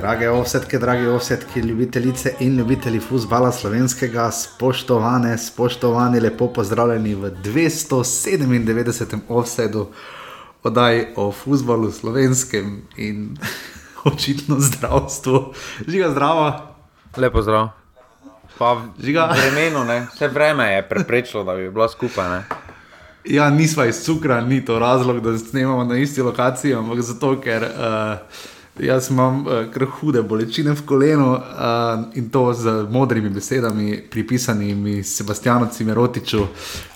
Drage ovsetke, drage ovsetke, ljubitelice in ljubitelji futbola slovenskega, spoštovane, spoštovani, lepo pozdravljeni v 297. offsetu oddaji o futbalu slovenskem in očitno zdravstvu. Žiga zdravo. Lepo zdrav. Pa Žiga. vremenu, ne? vse vreme je preprečilo, da bi bila skupaj. Ne? Ja, nisva iz cukra, ni to razlog, da snemamo na isti lokaciji, ampak zato, ker uh, jaz imam uh, kar hude bolečine v kolenu uh, in to z modrimi besedami, pripisanimi Sebastianu Cimerotiču,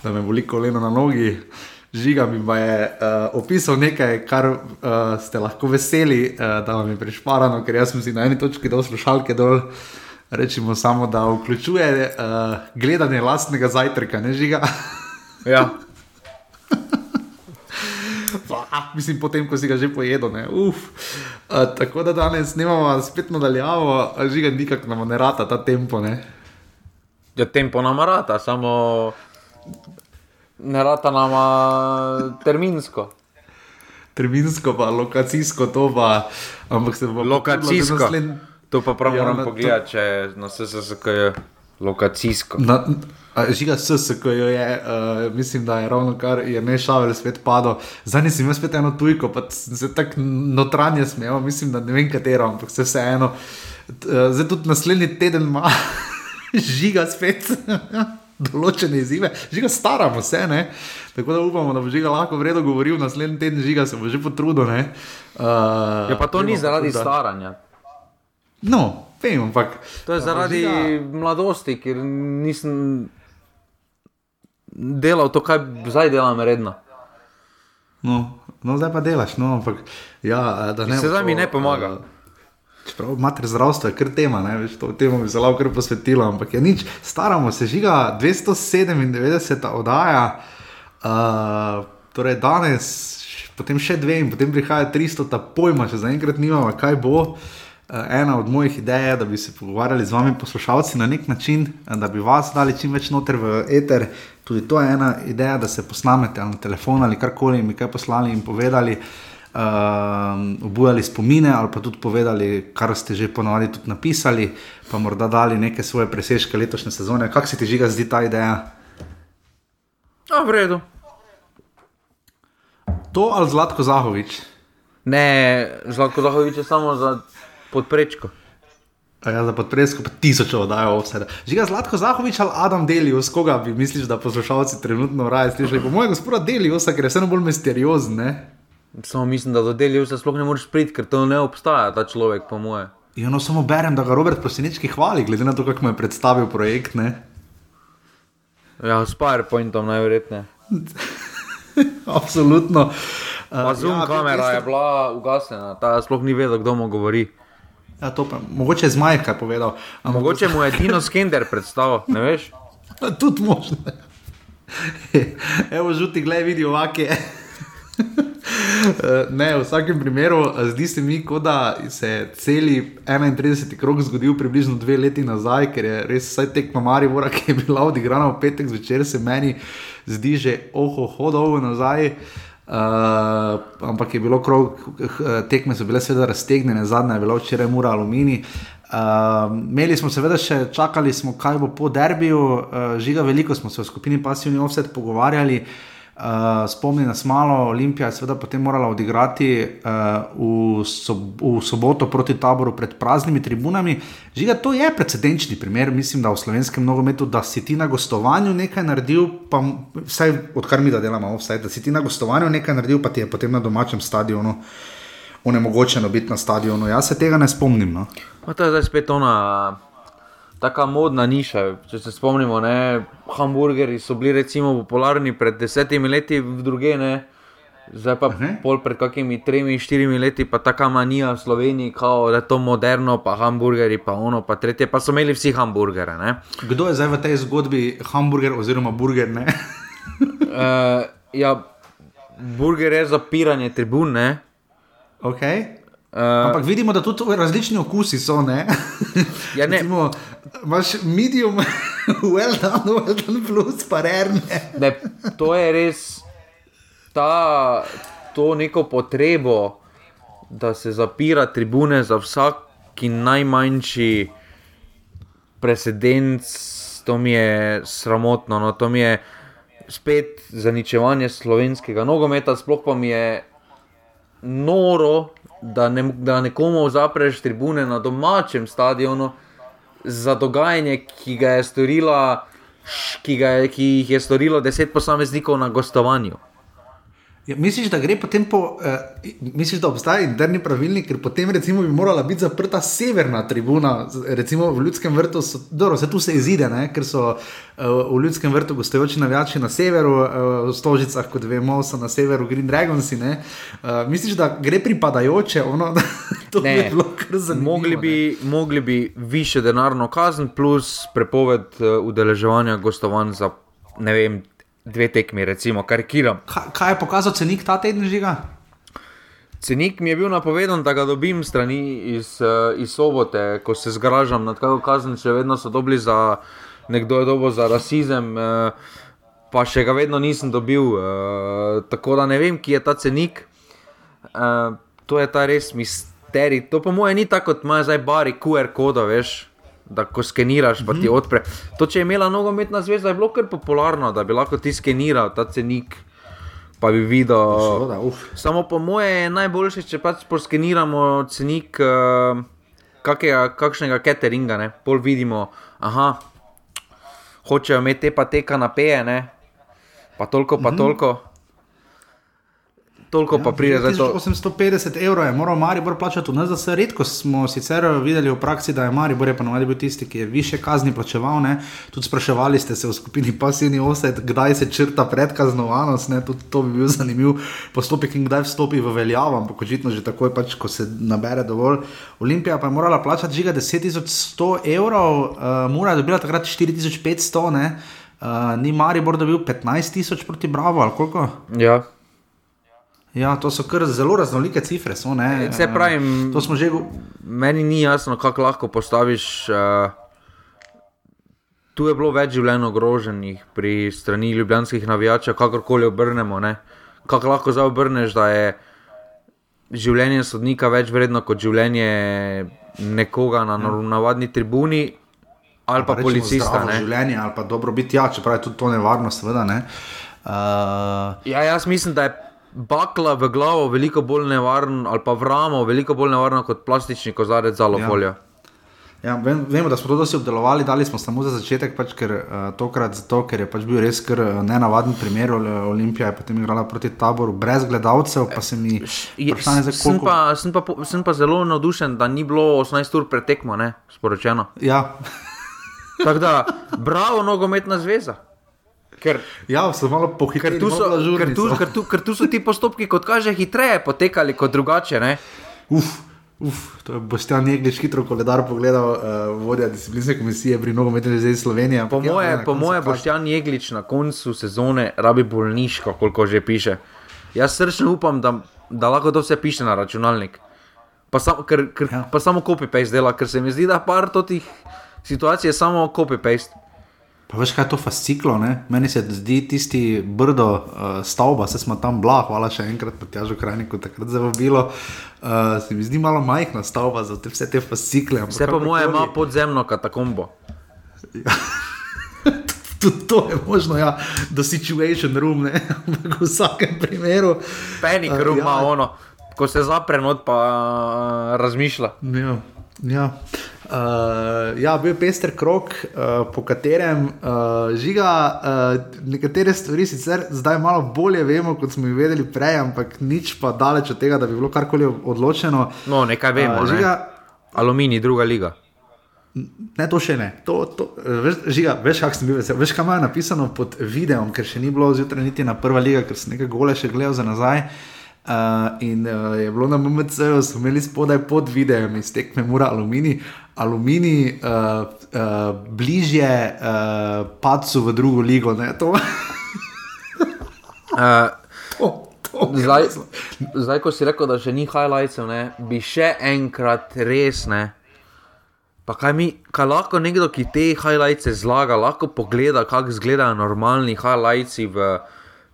da me boli koleno na nogi. Žiga mi je uh, opisal nekaj, kar uh, ste lahko veseli, uh, da vam je prišparano, ker jaz sem si na eni točki dal slušalke dol. Rečemo samo, da vključuje uh, gledanje lastnega zajtrka, ne žiga. Ja. Ah, mislim, potem, ko si ga že pojedel. Uh, tako da danes snemamo spet nadaljavo, žiga nikak nam ne rata ta tempo. Ne? ja, tempo nam rata, samo ne rata nam terminsko. Terminsko, pa lokacijsko, to pa. Ampak se bo Lokacijsko. nasled- To pa prav Ja, moram na to- pogledati, če je na SSK je lokacijsko. Na, žiga SS, ko jo je, uh, mislim, da je ravno kar je ne šavel svet padel. Zdaj nisem imel spet eno tujko, pa sem se tako notranje smejal, mislim, da ne vem katero, ampak se vseeno. Eh, Zdaj tudi naslednji teden ima žiga spet. Določene izzive, žiga staramo se, ne? tako da upamo, da bo žiga lahko vredno govoril, naslednji teden žiga se bo že potrudil. ne. Uh, Ja, pa to ni zaradi da- staranja. No, vem, ampak. To je zaradi Žiga- mladosti, ker nisem delal to, kar zdaj delam redno. No, no, zdaj pa delaš, no, ampak ja, da ne. Se zdaj mi ne pomaga. eh, Čeprav mater zdravstvo je kar tema, ne, veš, to temu bi se lahko kar posvetilo, ampak je nič, staramo se, žiga 297. oddaja, uh, torej danes, potem še dve in potem prihaja 300, ta pojma, še zaenkrat nimamo, kaj bo. Uh, ena od mojih idej je, da bi se pogovarjali z vami, poslušalci, na nek način, da bi vas dali čim več noter v eter. Tudi to je ena ideja, da se posnamete na telefon ali karkoli in mi kaj poslali in povedali, um, obujali spomine ali pa tudi povedali, kar ste že ponovadi tudi napisali, pa morda dali neke svoje presežke letošnje sezone. Kako se ti žiga zdi ta ideja? A, v redu. To ali Zlatko Zahovič? Ne, Zlatko Zahovič je samo za podprečko. Ja, za podpresko pa tisočev dajo vse. Žiga Zlatko Zahovič ali Adam Delius, koga bi misliš, da poslušalci trenutno raje slišali? Po mojem gospodu Deliusa, ker je vseeno bolj misteriozen, ne? Samo mislim, da do deljev se sploh ne moreš priti, ker to ne obstaja, ta človek, po moje. Ja, no, samo berem, da ga Robert Prosinečki hvali, glede na to, kako mu je predstavil projekt, ne? Ja, s PowerPointom najverjetneje. Absolutno. Uh, zoom ja, kamera je bila ugasnjena, ta sploh ni vedel, kdo mu govori. Ja, to pa, mogoče je zmaj kaj povedal. Ampak Mogoče mu je Dino Skender predstavil, ne veš? Tudi možno. Evo, žuti, gledaj, vidi ovake. Ne, v vsakem primeru, eh, zdi se mi, kot da se je celi 31. krok zgodil približno dve leti nazaj, ker je res vsaj tekma Maribora, ki je bila odigrana v petek zvečer, se meni zdi že oho, hodov nazaj. Uh, ampak je bilo krog, eh, tekme so bile seveda raztegnjene, zadnja je bila včeraj Mura Alumini. Uh, imeli smo seveda še čakali, smo, kaj bo po derbiju, uh, žiga veliko smo se v skupini Passivni Offset pogovarjali. Uh, spomni nas malo, Olimpija je seveda potem morala odigrati uh, v, sob v soboto proti taboru pred praznimi tribunami. Žiga, to je precedenčni primer, mislim, da v slovenskem nogometu, da si ti na gostovanju nekaj naredil, pa vsaj odkar mi da delamo, vsaj, da si ti na gostovanju nekaj naredil, pa ti je potem na domačem stadionu onemogočeno biti na stadionu. Jaz se tega ne spomnim. No. Pa to je zdaj spet ona, taka modna niša. Če se spomnimo, ne, hamburgerji so bili recimo popularni pred desetimi leti v druge, ne. Zdaj pa Mhm. pol pred kakimi tremi, štirimi leti, pa taka manija v Sloveniji, kao, da je to moderno, pa hamburgerji, pa ono, pa tretje, pa so imeli vsi hamburgere. Ne? Kdo je zdaj v tej zgodbi hamburger oziroma burger? Uh, ja, burger je zapiranje tribun, ne. Okay. Uh, Ampak vidimo, da tudi različni okusi so. Ne? Ja, ne. Recimo, imaš medium, well done, well done, plus pa rerne. Ne, to je res ta, to neko potrebo da se zapira tribune za vsaki najmanjši precedens, to mi je sramotno. No, to mi je spet zaničevanje slovenskega nogometa, sploh pa mi je noro, da, ne, da nekomu zapreš tribune na domačem stadionu za dogajanje, ki ga je storila. Ki, ga, ki jih je storilo deset posameznikov na gostovanju. Ja, misliš, da gre potem po, uh, misliš, da obstaja interni pravilnik, ker potem recimo bi morala biti zaprta severna tribuna, recimo v Ljudskem vrtu, so, dobro, se tu se izide, ne? ker so uh, v Ljudskem vrtu gostujoči navijači na severu, uh, v Stožicah, kot vemo, so na severu Green Dragons. Uh, misliš, da gre pripadajoče, ono, da to ne bi bilo kar zanimivo? Mogli bi, mogli bi više denarno kazen plus prepoved uh, udeleževanja gostovanj za ne vem dve tekmi, recimo, karikiram. Kaj, kaj je pokazal cenik ta teden žiga? Cenik mi je bil napovedan, da ga dobim strani iz, uh, iz sobote, ko se zgražam nad kako kazen, še vedno so dobili za nekdo je dobo za rasizem, uh, pa še ga vedno nisem dobil. Uh, tako da ne vem, ki je ta cenik. Uh, to je ta res misterij. To po mojem ni tako, kot ima zdaj bari QR koda, veš da ko skeniraš, pa ti mhm. odpre. To, če je imela nogometna zveza, je bilo kar popularno, da bi lahko ti skeniral ta cenik. Pa bi videl. Šoda, Samo po moje je najboljše, če pač poskeniramo cenik uh, kakega, kakšnega cateringa, ne? pol vidimo, aha, hočejo imeti te pa te kanapeje, pa toliko, pa mm -hmm. toliko toliko ja, pa pride za to. 850 evrov je moral Maribor plačati, ne za vse. Redko smo sicer videli v praksi, da je Maribor je pa navadi bil tisti, ki je više kazni plačeval. Ne. Tudi spraševali ste se v skupini pasivni osed, kdaj se črta predkaznovanost. Tudi to bi bil zanimiv postopek in kdaj vstopi v veljavo, ampak očitno že takoj, pač, ko se nabere dovolj. Olimpija pa je morala plačati žiga 10.100 evrov, uh, mora je dobila takrat 4.500. Uh, ni Maribor dobil 15.000 proti Bravo ali koliko? Ja. Ja, to so kar zelo raznolike cifre. So, Se pravi, že... meni ni jasno, kako lahko postaviš. Uh, tu je bilo več življenj ogroženih pri strani ljubljanskih navijačev, kakorkoli obrnemo. Ne? Kako lahko zdaj obrneš, da je življenje sodnika več vredno kot življenje nekoga na ja. navadni tribuni ali pa, pa policista. Življenje ali pa dobro biti, ja, čeprav je tudi to nevarno, seveda. Ne? Uh... Ja, jaz mislim, da je bakla v glavo veliko bolj nevaren, ali pa v ramo veliko bolj nevaren kot plastični kozarec za lovoljo. Ja. Ja, vem, vemo, da smo to dosti obdelovali, dali smo samo za začetek, pač, ker, uh, tokrat zato, ker je pač bil res kar uh, nenavaden primer. Olimpija je potem igrala proti taboru brez gledalcev. Pa se mi je zdelo, sem, sem, sem pa zelo navdušen, da ni bilo 18 ur pretekmo, ne, sporočeno. Ja. Tako da, bravo, nogometna zveza. Ker, ja, so malo pohiteli, ker, ker, ker, ker tu so ti postopki, kot kaže, hitreje potekali kot drugače. Uf, uf, to je Boštjan Jeglič hitro koledar pogledal, uh, vodja disciplinske komisije pri nogometni zvezi Slovenije. Po moje, ja, po moje Boštjan Jeglič na koncu sezone rabi bolniško, koliko že piše. Jaz srčno upam, da, da lahko to vse piše na računalnik. Pa, sam, ker, ker, ja. pa samo copy-paste dela, ker se mi zdi, da par tih situacij je samo copy-paste. Pa veš, kaj je to fasciklo, ne? meni se zdi tisti brdo uh, stavba, se smo tam blah, hvala še enkrat, pa tjažo krajniku takrat zelo bilo. Uh, se mi zdi malo majhna stavba za te, vse te fascikle. Vse pa moje ima podzemno katakombo. Ja. Tudi to je možno, ja, do situation room, ne, v vsakem primeru. Penik uh, room ima ja. ono, ko se zapre not, pa uh, razmišlja. Ja, ja. Uh, ja, bil je pester krok, uh, po katerem uh, žiga uh, nekatere stvari, sicer zdaj malo bolje vemo, kot smo jih vedeli prej, ampak nič pa daleč od tega, da bi bilo karkoli odločeno. No, nekaj vemo. Uh, žiga, ne? Aluminij, druga liga. Ne, to še ne. To, to, veš, žiga, veš, kak sem bil vesel. Veš, kaj ima napisano pod videom, ker še ni bilo zjutraj niti na prva liga, ker sem nekaj gole še gledal za nazaj. Uh, in uh, je bilo na MMC-ju, smo imeli spodaj pod videom iz tekme Mura Aluminij, aluminij uh, uh, bližje uh, padcu v drugo ligo. uh, to, to zdaj, zdaj, ko si rekel, da še ni highlightsov, bi še enkrat res ne. Pa kaj, mi, kaj lahko nekdo, ki te highlights zlaga, lahko pogleda, kako izgledajo normalni highlights v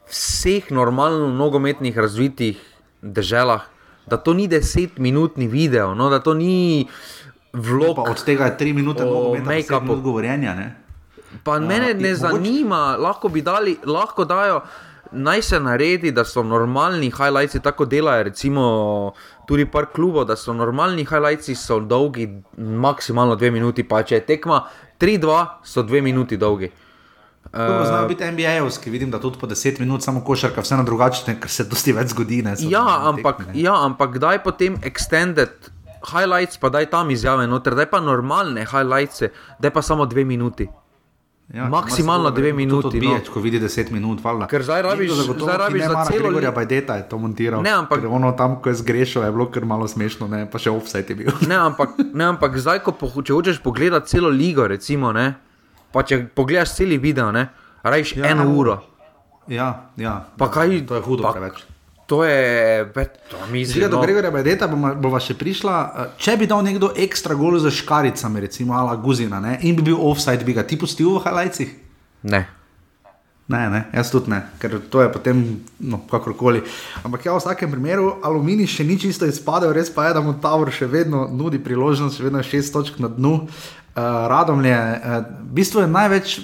vseh normalno nogometnih razvitih državah. da to ni desetminutni video, no, da to ni vlog. Pa od tega je tri minute o make-upu. make-upu. govorjenja. Ne? Pa mene in ne mogoče- zanima, lahko bi dali, lahko dajo. Naj se naredi, da so normalni highlights, tako delajo, recimo tudi par klubov, da so normalni highlights, so dolgi maksimalno dve minuti, pa če je tekma 3-2, so dve minuti dolgi. Dobro, Znajo biti NBA-jevski, vidim, da tudi po 10 minut samo košarka, vseeno drugače, ker se dosti več zgodi. Ne, Ja, ampak, tekmi, ne. ja, ampak daj potem extended highlights, pa daj tam izjave noter, daj pa normalne highlights, daj pa samo dve minuti. Ja, maksimalno dve minuti, Odbiječ, no. ko vidi 10 minut, valjda. Ker zdaj rabiš- zagotovo, zdaj rabiš ne za celo Gregorja li- Bajdeta je to montiral. Ne, ampak- ono tam, ko je zgrešil, je bilo kar malo smešno, ne? pa še offside je bil. Ne, ampak, ne, ampak zdaj, ko po, če hočeš pogledati celo ligo, recimo, ne, pa če pogledaš cel video, ne, rajš Ja, ja, eno eno uro. Ja, ja. Pa ja, kaj- To je hudo pa- preveč. To je, to Žiga mislim, do no. Gregorja Bajdeta bova, bova še prišla. eh, Če bi dal nekdo ekstra gol za škaricami, recimo Ala Guzina, ne? in bi bil offside, bi ga ti pustil v highlightsih? Ne. Ne, ne, jaz tudi ne, ker to je potem, no, kakorkoli. Ampak ja, v vsakem primeru, aluminij še ni čisto izpadel, res pa je, da mu Tavor še vedno nudi priložnost, še vedno je šest točk na dnu. Uh, Radom je, uh, v bistvu je največ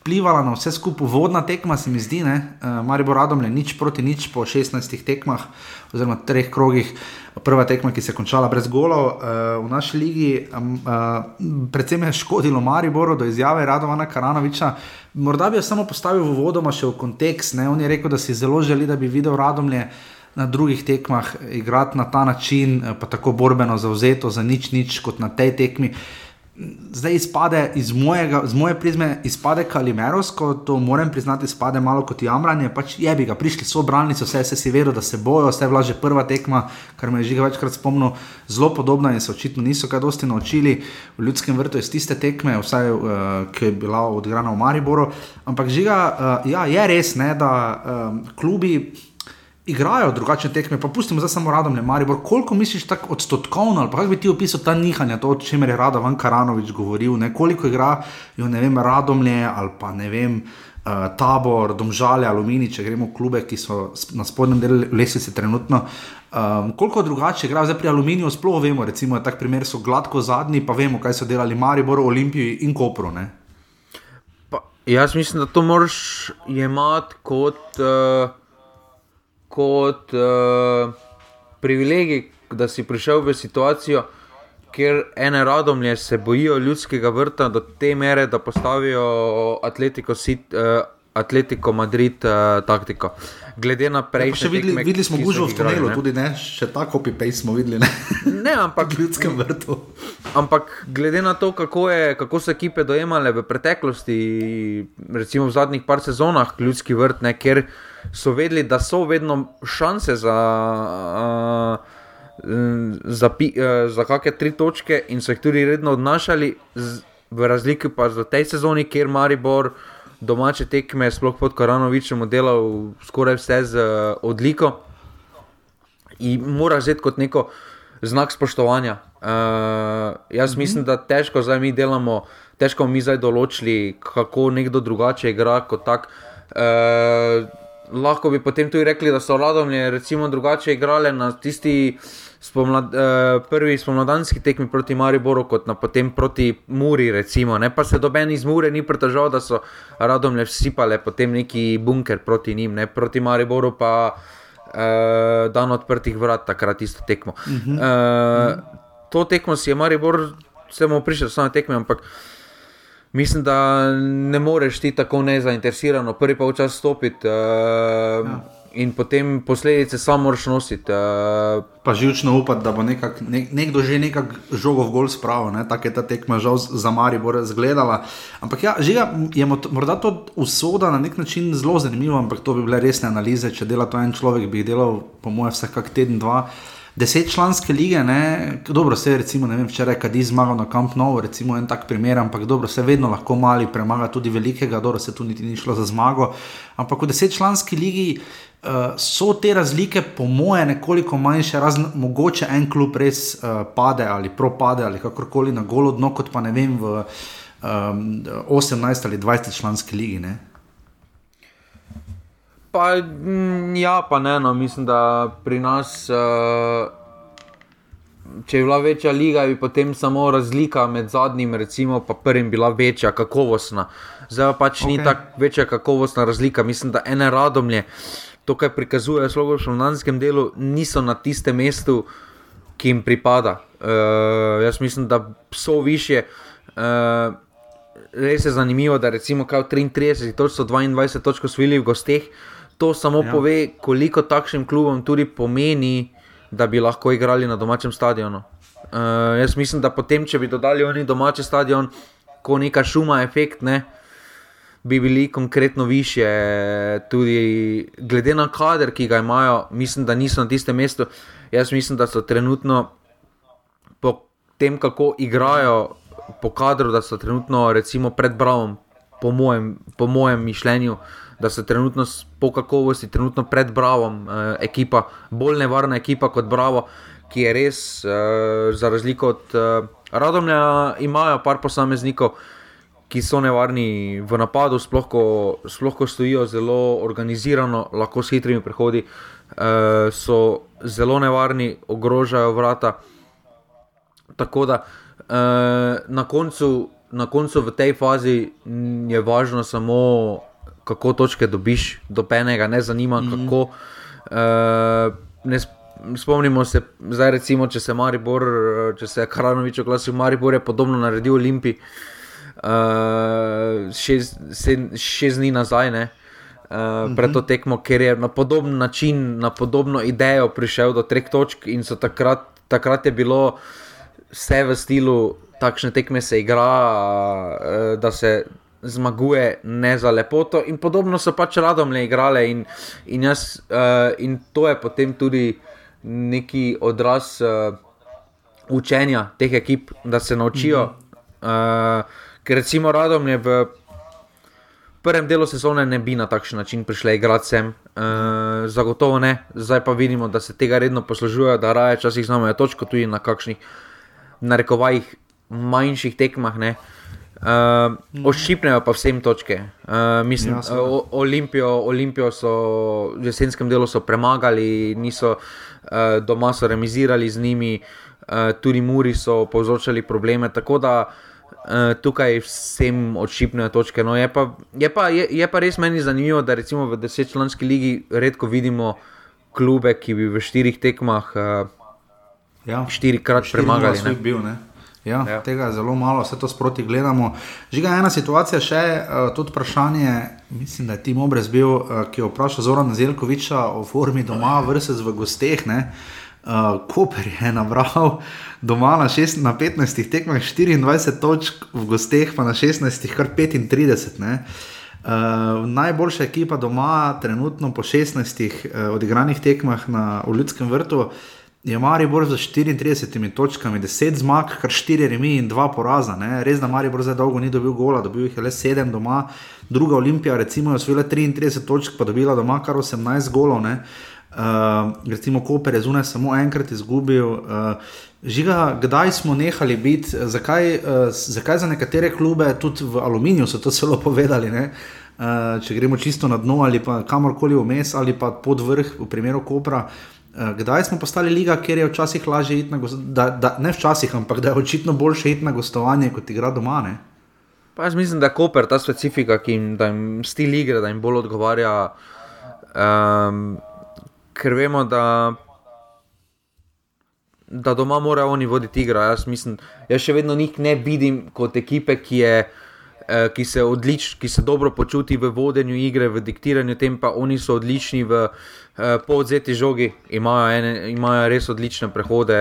vplivala na vse skupaj vodna tekma, se mi zdi, ne. Uh, Maribor Radom je nič proti nič po 16 tekmah, oziroma treh krogih. Prva tekma, ki se je končala brez golov uh, v naši ligi, um, uh, predvsem je škodilo Mariboru do izjave Radovana Karanoviča. Morda bi jo samo postavil v vodoma še v kontekst. Ne? On je rekel, da si zelo želi, da bi videl Radomlje na drugih tekmah igrati na ta način, pa tako borbeno, zauzeto za nič, nič kot na tej tekmi. Zdaj izpade iz, mojega, z moje prizme, izpade Kalimerovsko, to moram priznati, izpade malo kot jamranje. Pač je bi ga, prišli so branilci, vse se si vedel, da se bojo, vse je bila že prva tekma, kar me je že večkrat spomnil, zelo podobna in se očitno niso kaj dosti naučili v ljudskem vrtu iz tiste tekme, vsaj uh, ki je bila odigrana v Mariboru. Ampak žiga, uh, ja, je res, ne, da um, klubi igrajo drugačne tekme, pa pustimo zdaj samo radom, ne Maribor. Koliko misliš tako odstotkovno, ali kako bi ti opisal ta nihanja, to, o čemer je Rado Van Karanovič govoril, ne? koliko igrajo, ne vem, radomlje ali pa ne vem. Uh, tabor, domžale, aluminij, če gremo v klube, ki so na spodnjem delu lestvice trenutno. Um, koliko drugače igra, zdaj pri aluminiju sploh vemo, recimo, tak primer so gladko zadnji, pa vemo, kaj so delali Maribor, Olimpiji in Kopru. Ne? Pa, jaz mislim, da to moraš jemati kot, uh, kot uh, privilegij, da si prišel v situacijo, kjer ene radomlje se bojijo ljudskega vrta do te mere, da postavijo Atletico, Sit, uh, Atletico Madrid uh, taktiko. Glede na Ja, prejšnje še videli, tekme, videli smo gužvo v tunelu, ne. tudi ne, še ta copy-paste smo videli ne? Ne, ampak v ljudskem vrtu. Ampak glede na to, kako, je, kako so ekipe dojemale v preteklosti, recimo v zadnjih par sezonah, ljudski vrt, ne, ker so vedeli, da so vedno šanse za, uh, za, pi, uh, za kakšne tri točke in so jih tudi redno odnašali, z, v razliki pa za tej sezoni, kjer Maribor domače tekme, sploh pod Koranovičem, delal skoraj vse z uh, odliko in moraš vzeti kot neko znak spoštovanja. Uh, jaz Mhm. mislim, da težko zdaj mi delamo, težko mi zdaj določili, kako nekdo drugače igra kot tak. Uh, lahko bi potem tudi rekli, da so Radomlje recimo drugače igrale na tisti spomlad, uh, prvi spomladanski tekmi proti Mariboru, kot na potem proti Muri, recimo. Ne? Pa se doben iz Mure ni pritožal, da so Radomlje vsipale potem neki bunker proti njim, ne? proti Mariboru pa uh, dan odprtih vrat, takrat isto tekmo. Uh -huh. uh, to tekmo si je Maribor, se bomo prišli do same tekme, ampak mislim, da ne moreš ti tako nezainteresirano prvi pa včasih stopiti. Uh, ja. In potem posledice samo moraš nositi. Uh, Pa živčno upati, da bo nekak, nek, nekdo že nekako žogo v gol spravil, ne? tako je ta tekma žal za Maribor izgledala. Ampak ja, žiga, je morda to usoda na nek način zelo zanimiva, ampak to bi bile resne analize. Če dela to en človek, bi jih delal, po mojem, vsak teden, dva. Deset članske lige, ne? dobro, se je recimo, ne vem, včeraj Kadi zmagal na Camp Nou, recimo en tak primer, ampak dobro, se vedno lahko mali premaga tudi velikega, dobro, se tu niti ni šlo za zmago. Ampak v deset članski ligi uh, so te razlike, po moje, nekoliko manjše, razen mogoče en klub res uh, pade ali propade ali kakorkoli na golo dno, kot pa ne vem v um, 18 ali 20 članski ligi. Ne? Pa, mm, ja, pa ne, no, mislim, da pri nas, uh, če je bila večja liga, bi potem samo razlika med zadnjim in prvim bila večja, kakovostna. Zdaj pa pač okay. ni tako večja kakovostna razlika. Mislim, da ene radomlje, to, kar prikazujejo v slovenskem delu, niso na tistem mestu, ki jim pripada. Uh, jaz mislim, da so više. Uh, res je zanimivo, da recimo 33 točk, 22 točk osvojili v gosteh. To samo ja. pove, koliko takšnim klubom tudi pomeni, da bi lahko igrali na domačem stadionu. Uh, jaz mislim, da potem, če bi dodali oni domači stadion, ko neka šuma, efekt, ne, bi bili konkretno više. Tudi glede na kader, ki ga imajo, mislim, da niso na tistem mestu. Jaz mislim, da so trenutno po tem, kako igrajo, po kadru, da so trenutno recimo, pred Bravom, po mojem, po mojem mišljenju, da so trenutno po kakovosti, trenutno pred Bravom, eh, ekipa, bolj nevarna ekipa kot Bravo, ki je res, eh, za razliko od eh, Radomlja, imajo par posameznikov. Ki so nevarni v napadu, sploh ko, sploh ko stojijo zelo organizirano, lahko s hitrimi prehodi, uh, so zelo nevarni, ogrožajo vrata. Tako da Eh, na, koncu, na koncu v tej fazi je važno samo, kako točke dobiš, do penega, ne zanima, mm -hmm. kako. Uh, ne spomnimo se, zdaj recimo, če se Maribor, če se je Karanovič oglasil, Maribor je podobno naredil Olimpiji. Uh, šest, šest dni nazaj, ne, uh, uh -huh. pred to tekmo, ker je na podoben način, na podobno idejo prišel do treh točk, in takrat, takrat je bilo vse v stilu, takšne tekme se igra, uh, da se zmaguje, ne za lepoto. In podobno so pač radom le igrale, in, in, jaz, uh, in to je potem tudi neki odraz uh, učenja teh ekip, da se naučijo. Mm -hmm. uh, ker recimo radom je v. Prvem delu sezone ne bi na takšen način prišli igrati sem, uh, zagotovo ne, zdaj pa vidimo, da se tega redno poslužujejo, da raje časih znamo točko tudi na kakšnih uh, narekovajih manjših tekmah. Ne. Uh, ošipnejo pa vsem točke. Uh, mislim, ja, o, Olimpijo, Olimpijo so v jesenskem delu premagali, niso uh, doma so remisirali z njimi, uh, tudi Muri so povzročali probleme. Tako da uh, tukaj vsem ošipnejo točke. No, je, pa, je, pa, je, je pa res meni zanimivo, da recimo v desetčlanski ligi redko vidimo klube, ki bi v štirih tekmah. Uh, ja. štirikrat premagali. Ne? Bil, ne? Ja, ja. Tega je zelo malo, vse to sproti gledamo. Žiga ena situacija, še uh, tudi vprašanje. Mislim, da je Tim Obrez bil, uh, ki je vprašal Zoran Zelkoviča o formi doma, vrste v gosteh. Uh, Koper je nabral doma na, šest, na 15 tekmah 24 točk, v gosteh pa na 16, kar 35. Uh, najboljša ekipa doma, trenutno po 16 uh, odigranih tekmah na Ljudskem vrtu, uh, je Maribor z 34 točkami, 10 zmag, kar 4 remi in 2 poraza. Ne? Res, da Maribor zdaj dolgo ni dobil gola, dobil jih je le 7 doma, druga Olimpija, recimo, je osvojila 33 točk, pa dobila doma kar 18 golov. Uh, recimo, Koper je zunaj samo enkrat izgubil. Uh, Žiga, kdaj smo nehali biti, zakaj, uh, zakaj za nekatere klube, tudi v Aluminiju so to celo povedali, uh, če gremo čisto na dno ali pa kamorkoli vmes ali pa pod vrh, v primeru Kopra, uh, Eh, kdaj smo postali liga, ker je včasih lažje iti na gostovanje, ne včasih, ampak da je očitno boljše iti na gostovanje kot igra doma. Ne? Pa jaz mislim, da je Koper ta specifika, ki jim, jim stil igre, da jim bolj odgovarja. Um, ker vemo, da, da doma morajo oni voditi igro. Jaz, mislim, jaz še vedno njih ne vidim kot ekipe, ki je. Eh, ki se, odlič, ki se dobro počuti v vodenju igre, v diktiranju tem, pa oni so odlični v uh, povzeti žogi, imajo, ene, imajo res odlične prehode,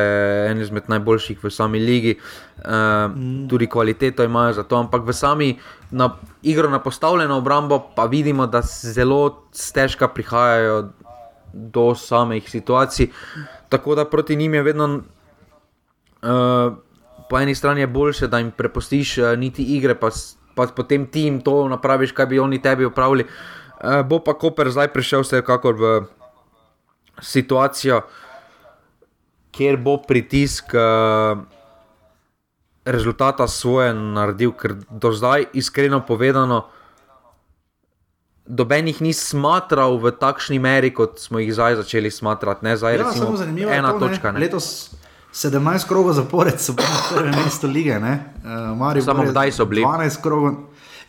en izmed najboljših v sami ligi, uh, mm. tudi kvaliteto imajo za to, ampak v sami na, igro na postavljeno obrambo pa vidimo, da zelo težko prihajajo do samih situacij. Tako da proti njim je vedno. Uh, Po eni strani je boljše, da jim prepustiš uh, niti igre, pa pa potem ti jim to napraviš, kaj bi oni tebi upravili. Uh, bo pa Koper zdaj prišel vsekakor v situacijo, kjer bo pritisk uh, rezultata svoje naredil, ker do zdaj, iskreno povedano, dobenih ni smatral v takšni meri, kot smo jih zdaj začeli smatrati. Ne, zdaj, Ja, recimo, samo zanimivo ena je to, točka. Ne? Ne. Letos 17 krogov zapored so bili na prvem mestu lige. ne. Uh, Samo je kdaj so bili? 12 krogov.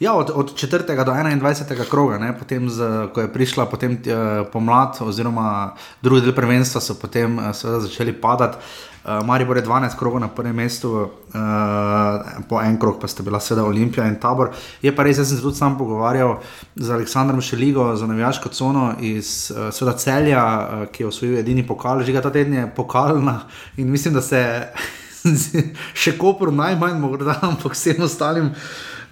Ja, od, od 4. do 21. kroga, potem z, ko je prišla potem, uh, pomlad, oziroma drugi del prvenstva, so potem uh, začeli padati. Uh, Maribor je 12 krogov na prvem mestu, uh, po en krog pa sta bila seveda Olimpija in Tabor. Je pa res, jaz sem se tudi sam pogovarjal z Aleksandrom Šeligo, za navijaško cono iz uh, seveda celja, uh, ki je osvojil edini pokal, že ga ta teden je pokalna in mislim, da se še Koper najmanj, morda, ampak vsem ostalim,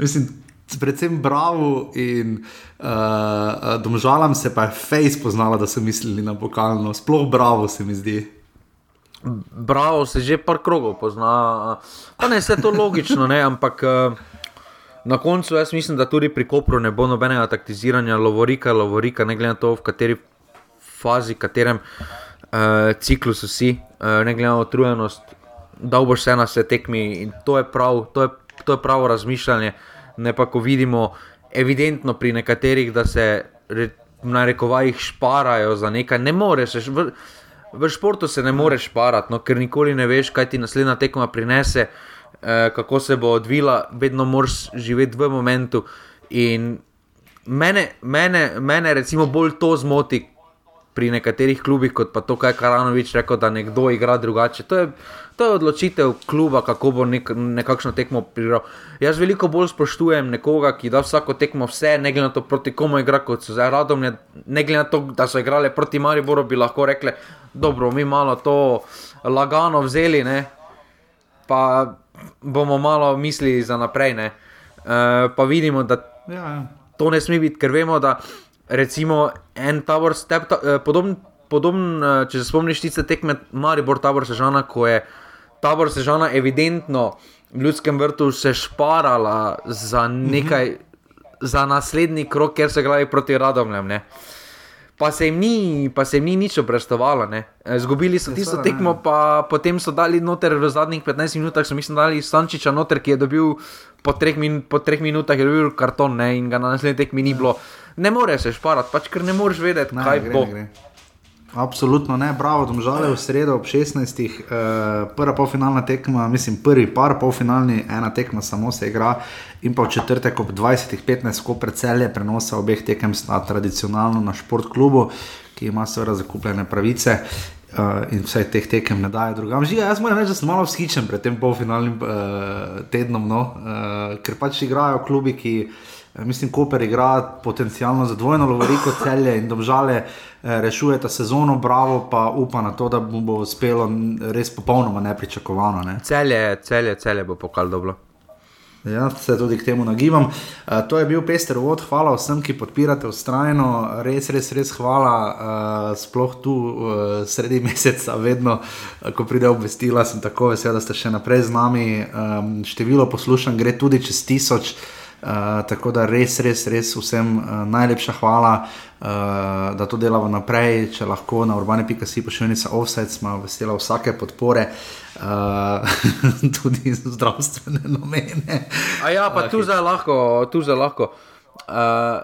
mislim, predvsem Bravo in uh, Domžalam se pa je Face poznala, da so mislili na pokalno, sploh Bravo se mi zdi. Bravo, se že par krogov pozna. Pa ne, vse to logično, ne, ampak eh, na koncu jaz mislim, da tudi pri Kopru ne bo nobenega taktiziranja, lovorika, lovorika, ne glede na to, v kateri fazi, v katerem uh, ciklusu si, uh, ne glede na utrujenost, da boš vse na vse tekmi in to je prav, to je, to je pravo razmišljanje. Ne pa, ko vidimo evidentno pri nekaterih, da se re, na rekovajih šparajo za nekaj, ne moreš. v- V športu se ne moreš šparati, no, ker nikoli ne veš, kaj ti naslednja tekma prinese, eh, kako se bo odvila, vedno moraš živeti v momentu. In mene, mene, mene recimo bolj to zmoti pri nekaterih klubih, kot pa to, kaj je Karanovič rekel, da nekdo igra drugače. To je, to je odločitev kluba, kako bo nek, nekakšno tekmo prigral. Jaz veliko bolj spoštujem nekoga, ki da vsako tekmo vse, ne glede na to, proti komu igra, kot so zdaj radom, ne glede na to, da so igrali proti Mariboru, bi lahko rekli, dobro, mi malo to lagano vzeli, ne, pa bomo malo mislili za naprej. Ne. Uh, pa vidimo, da Ja, ja. to ne sme biti, ker vemo, da recimo en tabor, step, ta, eh, podoben, podoben, eh, če se spomniš tiste tekme Maribor, tabor Sežana, ko je tabor Sežana evidentno v ljudskem vrtu se šparala za nekaj, mm -hmm. za naslednji krok, ker so igrali proti Radomljem. Ne. Pa se, jim ni, pa se jim ni nič obrestovalo. ne. Eh, Zgubili so Ja, tisto tekmo, pa potem so dali noter v zadnjih 15 minutah, so mislim, dali Stančiča noter, ki je dobil po treh, min, po treh minutah je dobil karton ne, in ga na naslednji tekmi ni bilo. Ne moreš se šparati, pač ker ne moreš vedeti, Ne, kaj gre, bo. ne gre. Absolutno ne, bravo, domžale v sredo ob 16. Uh, prva polfinalna tekma, mislim, prvi par polfinalni, ena tekma samo se igra, in pa v četrtek ob 20.15, ko predselje prenosa obeh tekem sta tradicionalno na šport klubu, ki ima seveda zakupljene pravice. Uh, in vse teh tekem ne daje drugam. Žiga, jaz moram reči, da sem malo vzhičen pred tem polfinalnim uh, tednom, no? uh, ker pač igrajo klubi, ki Eh, Mislim, Koper igra potencialno za dvojno lovoriko celje in domžale eh, rešujeta sezono, bravo pa upa na to, da mu bo uspelo res popolnoma nepričakovano. Ne. Celje, celje, celje bo pokal dobro. Ja, se tudi k temu nagibam. Uh, to je bil pester vod, hvala vsem, ki podpirate ustrajno, res, res, res hvala. Uh, sploh tu uh, sredi meseca, vedno, uh, ko pride obvestila, sem tako vesel, da ste še naprej z nami. Um, število poslušanj gre tudi čez tisoč. Uh, tako da res, res, res vsem uh, najlepša hvala, uh, da to delamo naprej. Če lahko na urbane.si pošiljnica offset, smo vesela vsake podpore, uh, tudi za zdravstvene namene. A ja, pa tu zdaj lahko, tu zdaj lahko. Uh,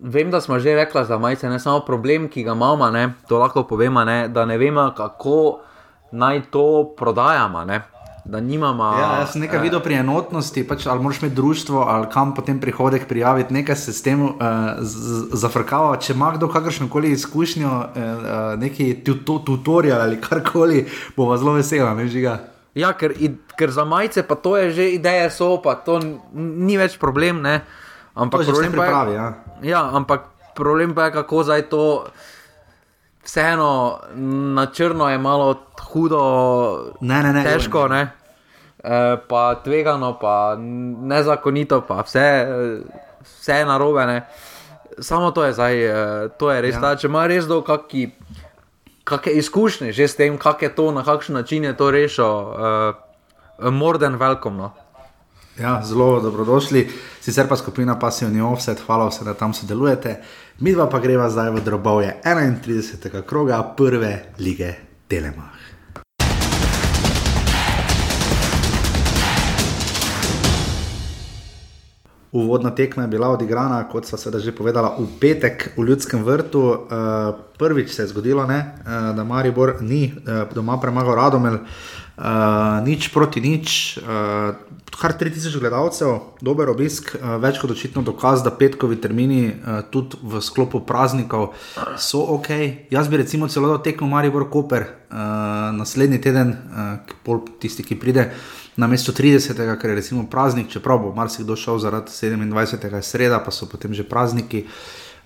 vem, da smo že rekli za majice, ne samo problem, ki ga imamo, ne, to lahko povemo, ne, da ne vemo, kako naj to prodajamo. Ne. Da nimamo. Ja, jaz sem nekaj eh, videl pri enotnosti, pač, ali moraš imeti društvo, ali kam potem prihodek prijaviti, nekaj se s tem uh, zafrkava. Če ima kdo kakršno koli izkušnjo, uh, uh, neki tuto, tutorial ali karkoli, bova zelo vesela, ne žiga. Ja, ker, ker za majice pa to je že ideja, so pa to ni več problem. Ne? Ampak To problem pa je- pripravi, ja. Ja, ampak problem pa je, kako zdaj to. Vseeno na črno je malo hudo, Ne, ne, ne. težko, ne? E, pa tvegano, pa nezakonito, pa vse, vse je narobe. Ne? Samo to je zdaj, eh, to je res. Ja. Ja. Če ima res do kakšne kakšne izkušnje že s tem, kako je to, na kakšen način je to rešil, uh, more than welcome. No? Ja, zelo dobrodošli. Sicer pa skupina Passivni Offset, hvala vsem, da tam sodelujete. Mi dva pa greva zdaj v drobovje 31. kroga prve lige Telemach. Uvodna tekma je bila odigrana, kot so se že povedala, v petek v Ljudskem vrtu. Uh, prvič se je zgodilo, ne, uh, da Maribor ni uh, doma premagal Radomel, uh, nič proti nič. Uh, kar 3000 gledalcev, dober obisk, uh, več kot očitno dokaz, da petkovi termini uh, tudi v sklopu praznikov so ok. Jaz bi recimo celo tekmo Maribor Koper uh, naslednji teden, pol tisti, ki pride na mesto 30, ker je recimo praznik, čeprav bo marsikdo šel zaradi 27. sreda, pa so potem že prazniki.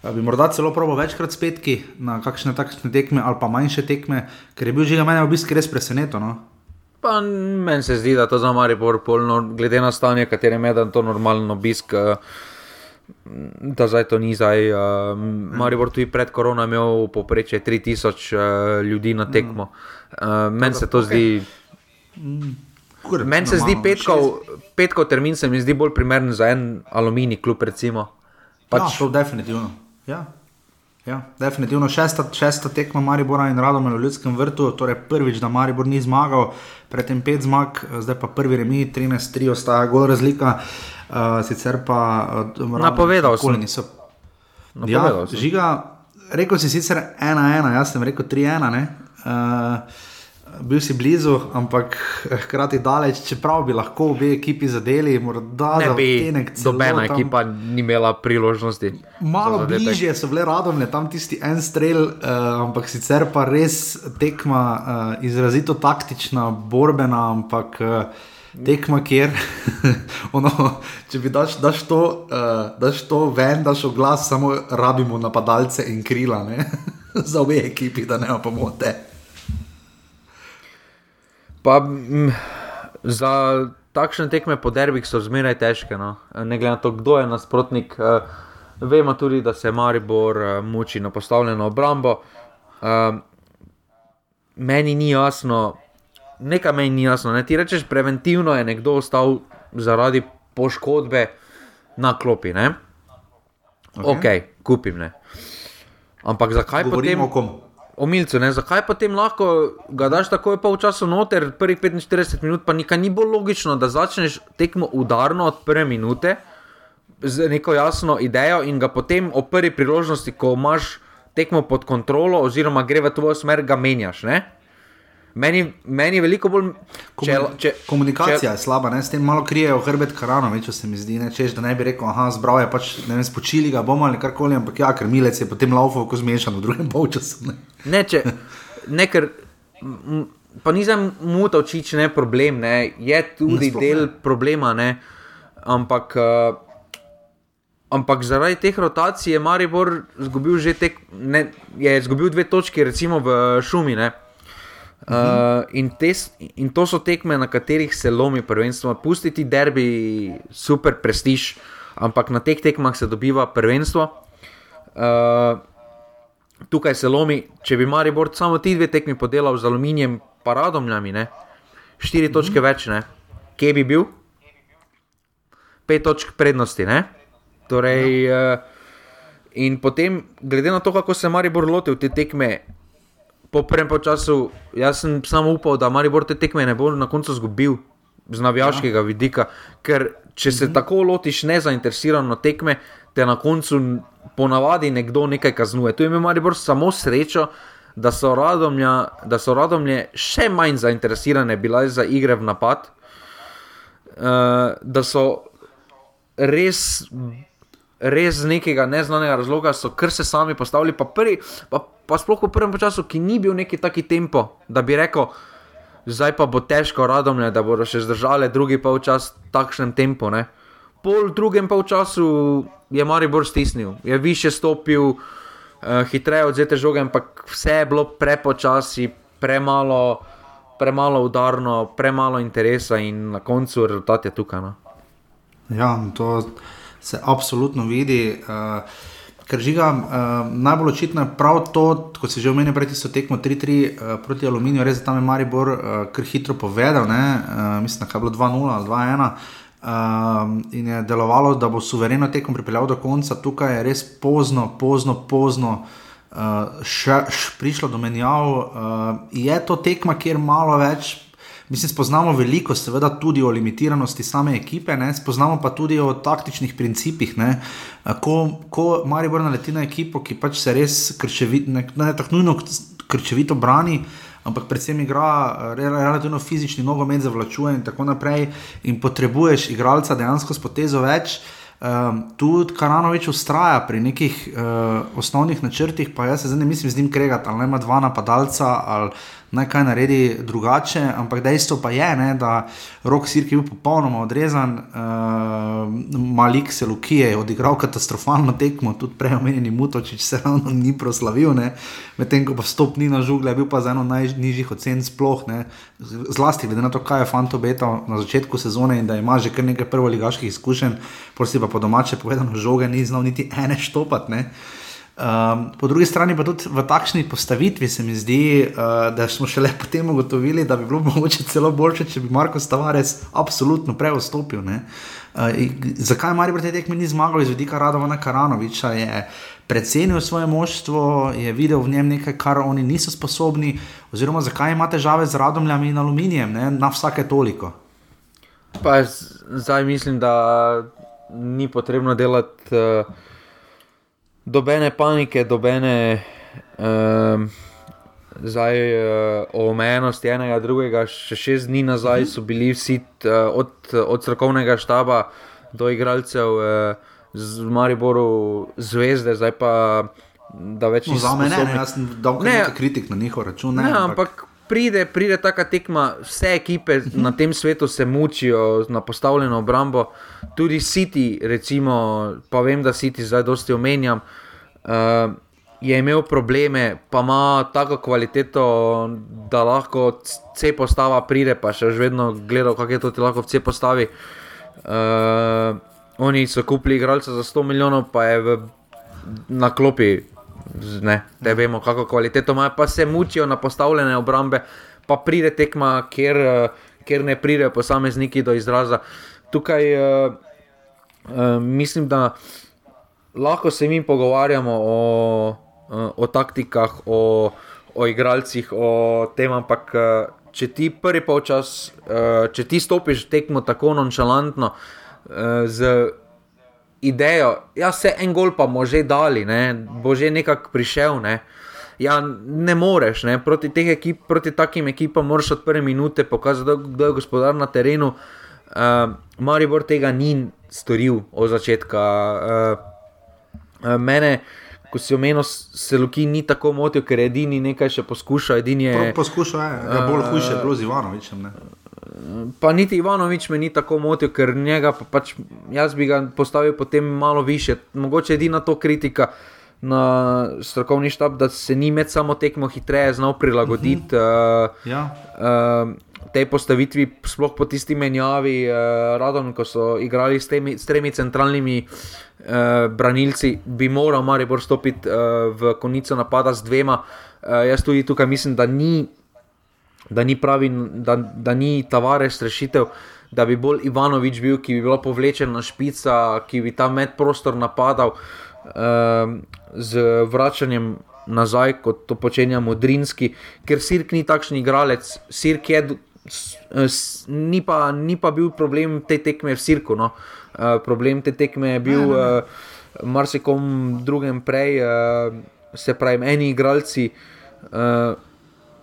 Eh, bi morda celo probo večkrat spetki na kakšne takšne tekme ali pa manjše tekme, ker je bil že ga meni obisk res presenečen. No? Pa meni se zdi, da to za Maribor polno, glede na stanje, katerem je dan to normalen obisk. Eh, da zdaj to ni zdaj. Uh, Maribor tudi pred korona imel poprečje 3000 uh, ljudi na tekmo. Uh, Meni se to zdi. Mm. Meni se zdi petkov, petkov termin, se mi zdi bolj primeren za en aluminij, kljub recimo. Pač... Ja, to definitivno. Ja. Ja, definitivno šesta, šesta tekma Maribora in Radom v Ljudskem vrtu, torej prvič, da Maribor ni zmagal, predtem pet zmag, zdaj pa prvi remi, 13-3 ostaja gol razlika. Uh, sicer pa uh, napovedal sem. Niso... Ja, žiga, rekel si sicer 1-1, jaz sem rekel 3-1. Uh, bil si blizu, ampak hkrati daleč, čeprav bi lahko obe ekipi zadeli, morda ne bi. Nobena ekipa ni imela priložnosti. Malo bližje so bile radovne, tam tisti en strel, uh, ampak sicer pa res tekma uh, izrazito taktična, borbena, ampak. Uh, Tekma, kjer, ono, če bi daš, daš, to, uh, daš to ven, daš v glas, samo rabimo napadalce in krila, za obe ekipi, da ne pomote. Pa, m, za takšne tekme po derbih so zmeraj težke. No? Ne glede na to, kdo je nasprotnik. Uh, vemo tudi, da se Maribor uh, muči na postavljeno obrambo. Uh, meni ni jasno, nekaj meni ni jasno. Ne? Ti rečeš, preventivno je nekdo ostal zaradi poškodbe na klopi. Ne? Ok, okay kupim. Ne? Ampak zakaj Govorimo potem? Omilcu, zakaj pa tem lahko ga daš tako pol časa noter, prvih 45 minut, pa nikaj ni bolj logično, da začneš tekmo udarno od prve minute z neko jasno idejo in ga potem o prvi priložnosti, ko imaš tekmo pod kontrolo, oziroma gre v tvojo smer, ga menjaš. Ne? Meni, meni je veliko bolj. Če, če, komunikacija če, je slaba, ne? s tem malo krijejo hrbet karano, če se mi zdi, ne? Češ, da ne bi rekel, ah, zbral je pač, ne vem, spočili ga bomo ali karkoli, ampak ja, ker milec je potem laufal, ko zmešan v drugem polčasu. Ne, ne, če, ne ker. Pa nisem mutal čič, ne problem, ne? je tudi ne, del problema, ne? ampak. Uh, Ampak zaradi teh rotacij je Maribor izgubil že tek, ne, je izgubil dve točke, recimo v šumi. Uh, Uh, in, te, in to so tekme, na katerih se lomi prvenstvo. Pustiti derbi, super prestiž, ampak na teh tekmah se dobiva prvenstvo. Uh, tukaj se lomi, če bi Maribor samo ti dve tekmi podelal z aluminijem, paradomljami, ne? štiri točke mm -hmm. več, ne? kje bi bil? Pet točk prednosti. Ne? Torej, ja. uh, in potem, glede na to, kako se Maribor lotil te tekme, po prvem času, jaz sem samo upal, da Maribor te tekme ne bo na koncu zgubil z navijaškega ja. vidika. Ker če se mhm. tako lotiš nezainteresirano tekme, te na koncu ponavadi nekdo nekaj kaznuje. Tu ima Maribor samo srečo. Da so, radomlja, da so radomlje še manj zainteresirane bile za igre v napad, uh, da so res, res z nekega neznanega razloga, so kar se sami postavili, pa, prvi, pa pa sploh v prvem času, ki ni bil neki taki tempo, da bi rekel, zdaj pa bo težko radomlje, da bodo še zdržali drugi polčas v takšnem tempu. Ne? Pol drugem polčasu je Maribor stisnil, je više stopil, uh, hitreje odzete žoge, ampak vse je bilo prepočasi, premalo, premalo udarno, premalo interesa in na koncu rezultat je tukaj. No? Ja, to se absolutno vidi. Uh, Ker žiga, uh, najbolj očitno je prav to, kot si že omenil, prej so tekmo 3-3 uh, proti Aluminiju, res tam je Maribor uh, kar hitro povedal, uh, mislim, da je bilo 2-0 ali 2-1. Uh, in je delovalo, da bo suvereno tekom pripeljal do konca, tukaj je res pozno, pozno, pozno uh, še, še prišlo do menjav. Uh, je to tekma, kjer malo več Mislim, spoznamo veliko, seveda tudi o limitiranosti same ekipe, ne? spoznamo pa tudi o taktičnih principih. Ne? Ko, ko Maribor naleti na ekipo, ki pač se res krčevito, ne, ne tako nujno krčevito brani. Ampak predvsem igra relativno fizični nogomet, zavlačuje in tako naprej, in potrebuješ igralca dejansko s potezo več. Um, tudi Karanovič ustraja pri nekih uh, osnovnih načrtih, pa jaz se zdaj ne mislim z njim kregati, ali ima dva napadalca ali naj kaj naredi drugače, ampak dejstvo pa je, ne, da rok Sirki je bil popolnoma odrezan, uh, Malik Seluki je odigral katastrofalno tekmo, tudi prej omenjeni Mutočič se ravno ni proslavil, medtem ko pa stop ni na žugle, bil pa za eno najnižjih ocen sploh, ne, zlasti glede na to, kaj je Fanto Beta na začetku sezone in da ima že kar nekaj prvoligaških izkušenj, prosti pa po domače povedano, žoge ni znal niti ene štopati. Um, po drugi strani pa tudi v takšni postavitvi se mi zdi, uh, da smo šele potem ugotovili, da bi bilo mogoče celo boljše, če bi Marko Stavares absolutno preostopil. Uh, zakaj Marijo te tekme ni zmagal iz vidika Radovana Karanoviča? Je precenil svoje moštvo, je videl v njem nekaj, kar oni niso sposobni, oziroma zakaj ima težave z radomljami in aluminijem, ne? na vsake toliko. Pa zdaj mislim, da ni potrebno delati. Uh dobene panike, dobene um, zdaj, uh, omejenosti enega, drugega. Še šest dni nazaj so bili vsi uh, od, od strokovnega štaba do igralcev uh, z Mariboru zvezde, zdaj pa. Da več no, za me ne, jaz sem dolgo ne kritik na njihov račun. Ne, ne, ampak, ampak pride, pride taka tekma, vse ekipe na tem svetu se mučijo na postavljeno obrambo, tudi City, recimo, pa vem, da City zdaj dosti omenjam. Uh, je imel probleme, pa ima tako kvaliteto, da lahko vse postava pride, pa še vedno gledal, kako je to ti lahko vse postavi. Uh, oni so kupili igralca za 100 milijonov, pa je v, na klopi ne, da vemo, kako kvaliteto imajo, pa se mučijo na postavljene obrambe, pa pride tekma, kjer, eh, kjer ne pridejo posamezniki do izraza. Tukaj uh, uh, mislim, da lahko se mi pogovarjamo o, uh, o taktikah, o, o igralcih, o tem, ampak. Uh, Če ti prvi polčas, če ti stopiš tekmo tako nonšalantno, z idejo, ja, se en gol pa bomo že dali, ne, bo že nekako prišel. Ne. Ja, ne moreš, ne. Proti, ekip, proti takim ekipam moraš od prve minute pokazati, kdo je gospodar na terenu. Uh, Maribor tega ni storil od začetka. Uh, uh, mene, ko si omenil, se Luki ni tako motil, ker edini nekaj še poskuša. Je, poskuša, je, ja, bolj hujše je bilo z Ivanovičem. Pa niti Ivanovič me ni tako motil, ker njega pa pač jaz bi ga postavil potem malo više. Mogoče edina to kritika na strokovni štab, da se ni med samo tekmo hitreje znal prilagoditi uh -huh. uh, ja. uh, tej postavitvi, sploh po tisti menjavi, uh, radom, ko so igrali s, temi, s tremi centralnimi. Uh, branilci bi moral Maribor stopiti uh, v konico napada z dvema. Uh, jaz tudi tukaj mislim, da ni da ni pravi, da, da ni Tavares rešitev, da bi bolj Ivanovič bil, ki bi bila povlečena špica, ki bi ta medprostor napadal um, z vračanjem nazaj, kot to počenja Modrinski, ker Sirk ni takšen igralec, Sirk je. Ni pa, ni pa bil problem te tekme v Sirku. No. Uh, problem te tekme je bil uh, marsikom drugem prej, uh, se pravi, eni igralci. Uh,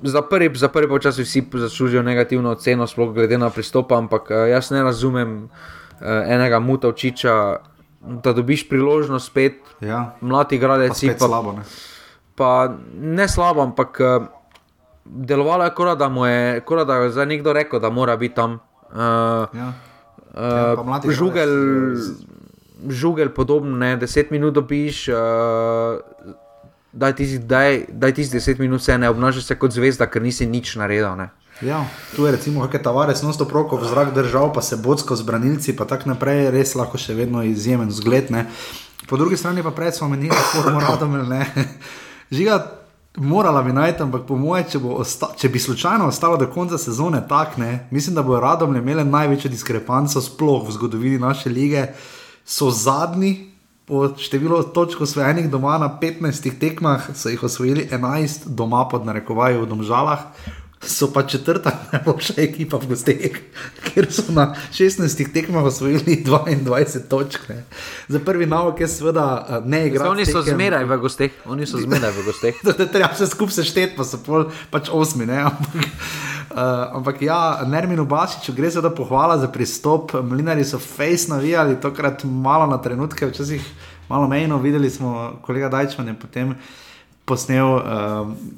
za prvi, za prvi čas vsi zaslužijo negativno oceno, sploh glede na pristop, ampak uh, jaz ne razumem uh, enega mutovčiča, da dobiš priložnost spet, ja. mladi gradec. Pa, pa slabo. Ne? Pa ne slabo, ampak uh, delovalo je kot da mu je, kot da je za nekdo rekel, da mora biti tam. Uh, ja. Uh, ja, žugel, žugel, podobno, ne, deset minut dobiš. Uh, da je tisti 10 minut vse ne obnašaš se kot zvezda, ker nisi nič naredil. Ne. Ja, tu je recimo kakšne tavare, no sto proko v zrak držal, pa se bodsko z branilci, pa tako naprej, res lahko še vedno izjemen zgled. Ne. Po drugi strani pa prej smo menili, da moramo radom ne. Žiga, morala bi najti, ampak po moje, če, če bi slučajno ostalo do konca sezone tak, ne, mislim, da bo radom imeli največjo diskrepanco sploh v zgodovini naše lige. So zadnji, po številu točk osvojenih doma na 15 tekmah, so jih osvojili 11 doma pod narekovaji v Domžalah. so pa četrta najboljša ekipa v gosteh, ker so na 16 tekmah osvojili 22 točk. Ne. Za prvi navok je seveda eh, ne igrati. Oni so zmeraj v gosteh, oni so zmeraj v gosteh. Treba vse skupaj sešteti, pa so pol, pač osmi. Ne, ampak, uh, ampak ja, Nerminu Basiču gre za to pohvala za pristop. Mlinari so face navijali, tokrat malo na trenutke, včasih malo mejno, videli smo kolega Dajčman je potem posnel uh,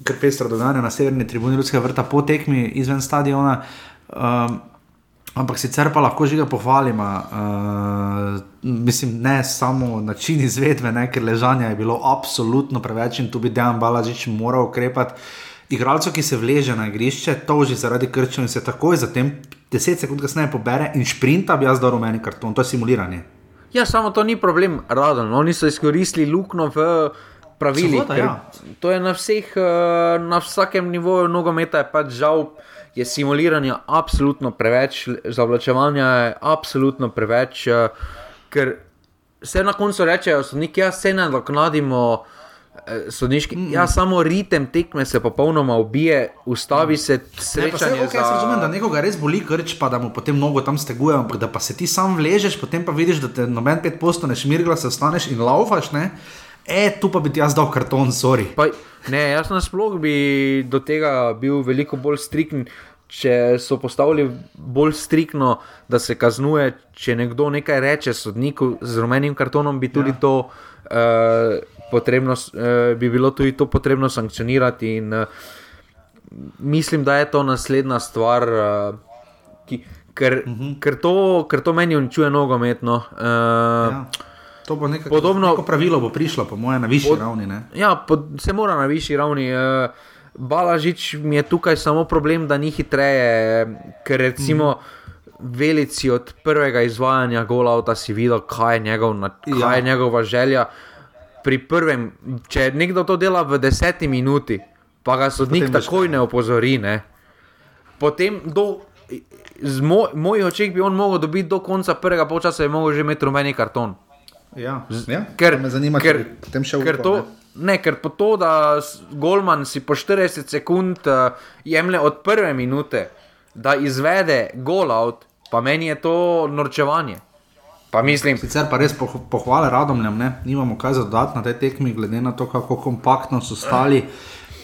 kar pestro dogajanje na severni tribuni Ljudskega vrta po tekmi izven stadiona. Um, ampak sicer pa lahko že ga pohvalim. Uh, mislim, ne samo način izvedbe, ne, ker ležanja je bilo absolutno preveč in tu bi Dejan Balažič moral ukrepati. Igralcev, ki se vleže na igrišče, toži zaradi krčev in se takoj zatem, deset sekund kasneje, pobere in sprinta, bi jaz dal rumeni karton, to je simuliranje. Ja, samo to ni problem, radon. Oni so izkoristili luknjo v pravilih. Seveda, ja. To je na, vseh, eh, na vsakem nivoju nogometa, je pač žal. Je simuliranje absolutno preveč, zavlačevanje je absolutno preveč, eh, ker se na koncu rečejo, da ja, se ne doknadimo, eh, sodniški. Mm. Ja, samo ritem tekme se popolnoma ubije, ustavi se srečanje. Ne, okay, za... razumem, da nekoga res boli krč, pa da mu potem mnogo tam steguje, ampak da pa se ti sam vležeš, potem pa vidiš, da te noben pet postaneš, mirgla se ostaneš in laufaš. Ne? E, tu pa bi ti jaz dal karton, sorry. Pa, ne, jaz nasploh bi do tega bil veliko bolj striken, če so postavili bolj strikno, da se kaznuje, če nekdo nekaj reče sodniku z rumenim kartonom, bi tudi ja. to. Uh, Potrebno, eh, bi bilo tudi to potrebno sankcionirati, in eh, mislim, da je to naslednja stvar, eh, ki, ker, uh -huh. ker, to, ker to meni uničuje nogometno. Eh, ja. To bo nekako podobno. Neko pravilo bo prišlo, po mojem, na višji pod, ravni. Ne? Ja, pod, se mora na višji ravni. Uh, Balažič mi je tukaj samo problem, da ni hitreje, ker recimo. Mm. Velici od prvega izvajanja gola, da si videl, kaj je, njegov, kaj ja. je njegova želja. Pri prvem, če nekdo to dela v deseti minuti, pa ga sodnik takoj ne opozori. Ne? Potem, do, z moj, mojih očeh, bi on lahko dobil do konca prvega polčasa, je lahko že imel rumeni karton. Ja, ja, ker me zanima, ker, ker, ker, to, ne, ker po to, da Goldman si po 40 sekund uh, jemlje od prve minute, da izvede gol out, pa meni je to norčevanje. Pa mislim, Sicer pa res poh pohvale radomljam, ne imamo kaj za dodati na tej tekmi, glede na to, kako kompaktno so stali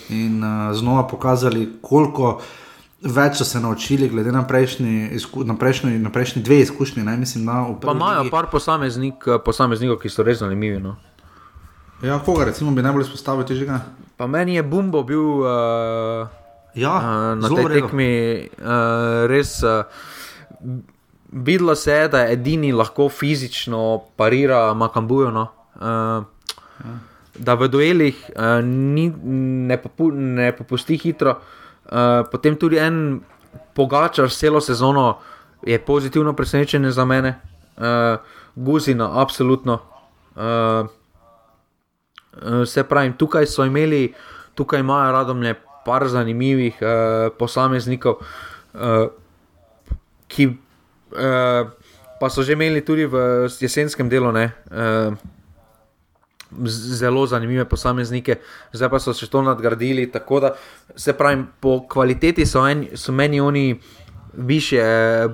in uh, znova pokazali, koliko. Več so se naučili, glede na prejšnji, na prejšnji, na prejšnji dve izkušnji. Ne, mislim, na, pa imajo par posameznik, posameznikov, ki so res zanimivi. No. Ja, koga recimo bi najbolj izpostavil težega? Pa meni je Bumbo bil uh, ja, uh, na tej tekmi uh, res. Uh, videlo se je, da je edini lahko fizično parira Makambujo. No. Uh, ja. Da v duelih uh, ni, ne, popu, ne popusti hitro. Uh, potem tudi en pogačar celo sezono je pozitivno presenečenje za mene, uh, Guzina, absolutno. Uh, se pravi, tukaj so imeli, tukaj imajo radom par zanimivih uh, posameznikov, uh, ki uh, pa so že imeli tudi v jesenskem delu. Ne, uh, zelo zanimive posameznike, zdaj pa so se to nadgradili. Tako da se pravi, po kvaliteti so, en, so meni oni više,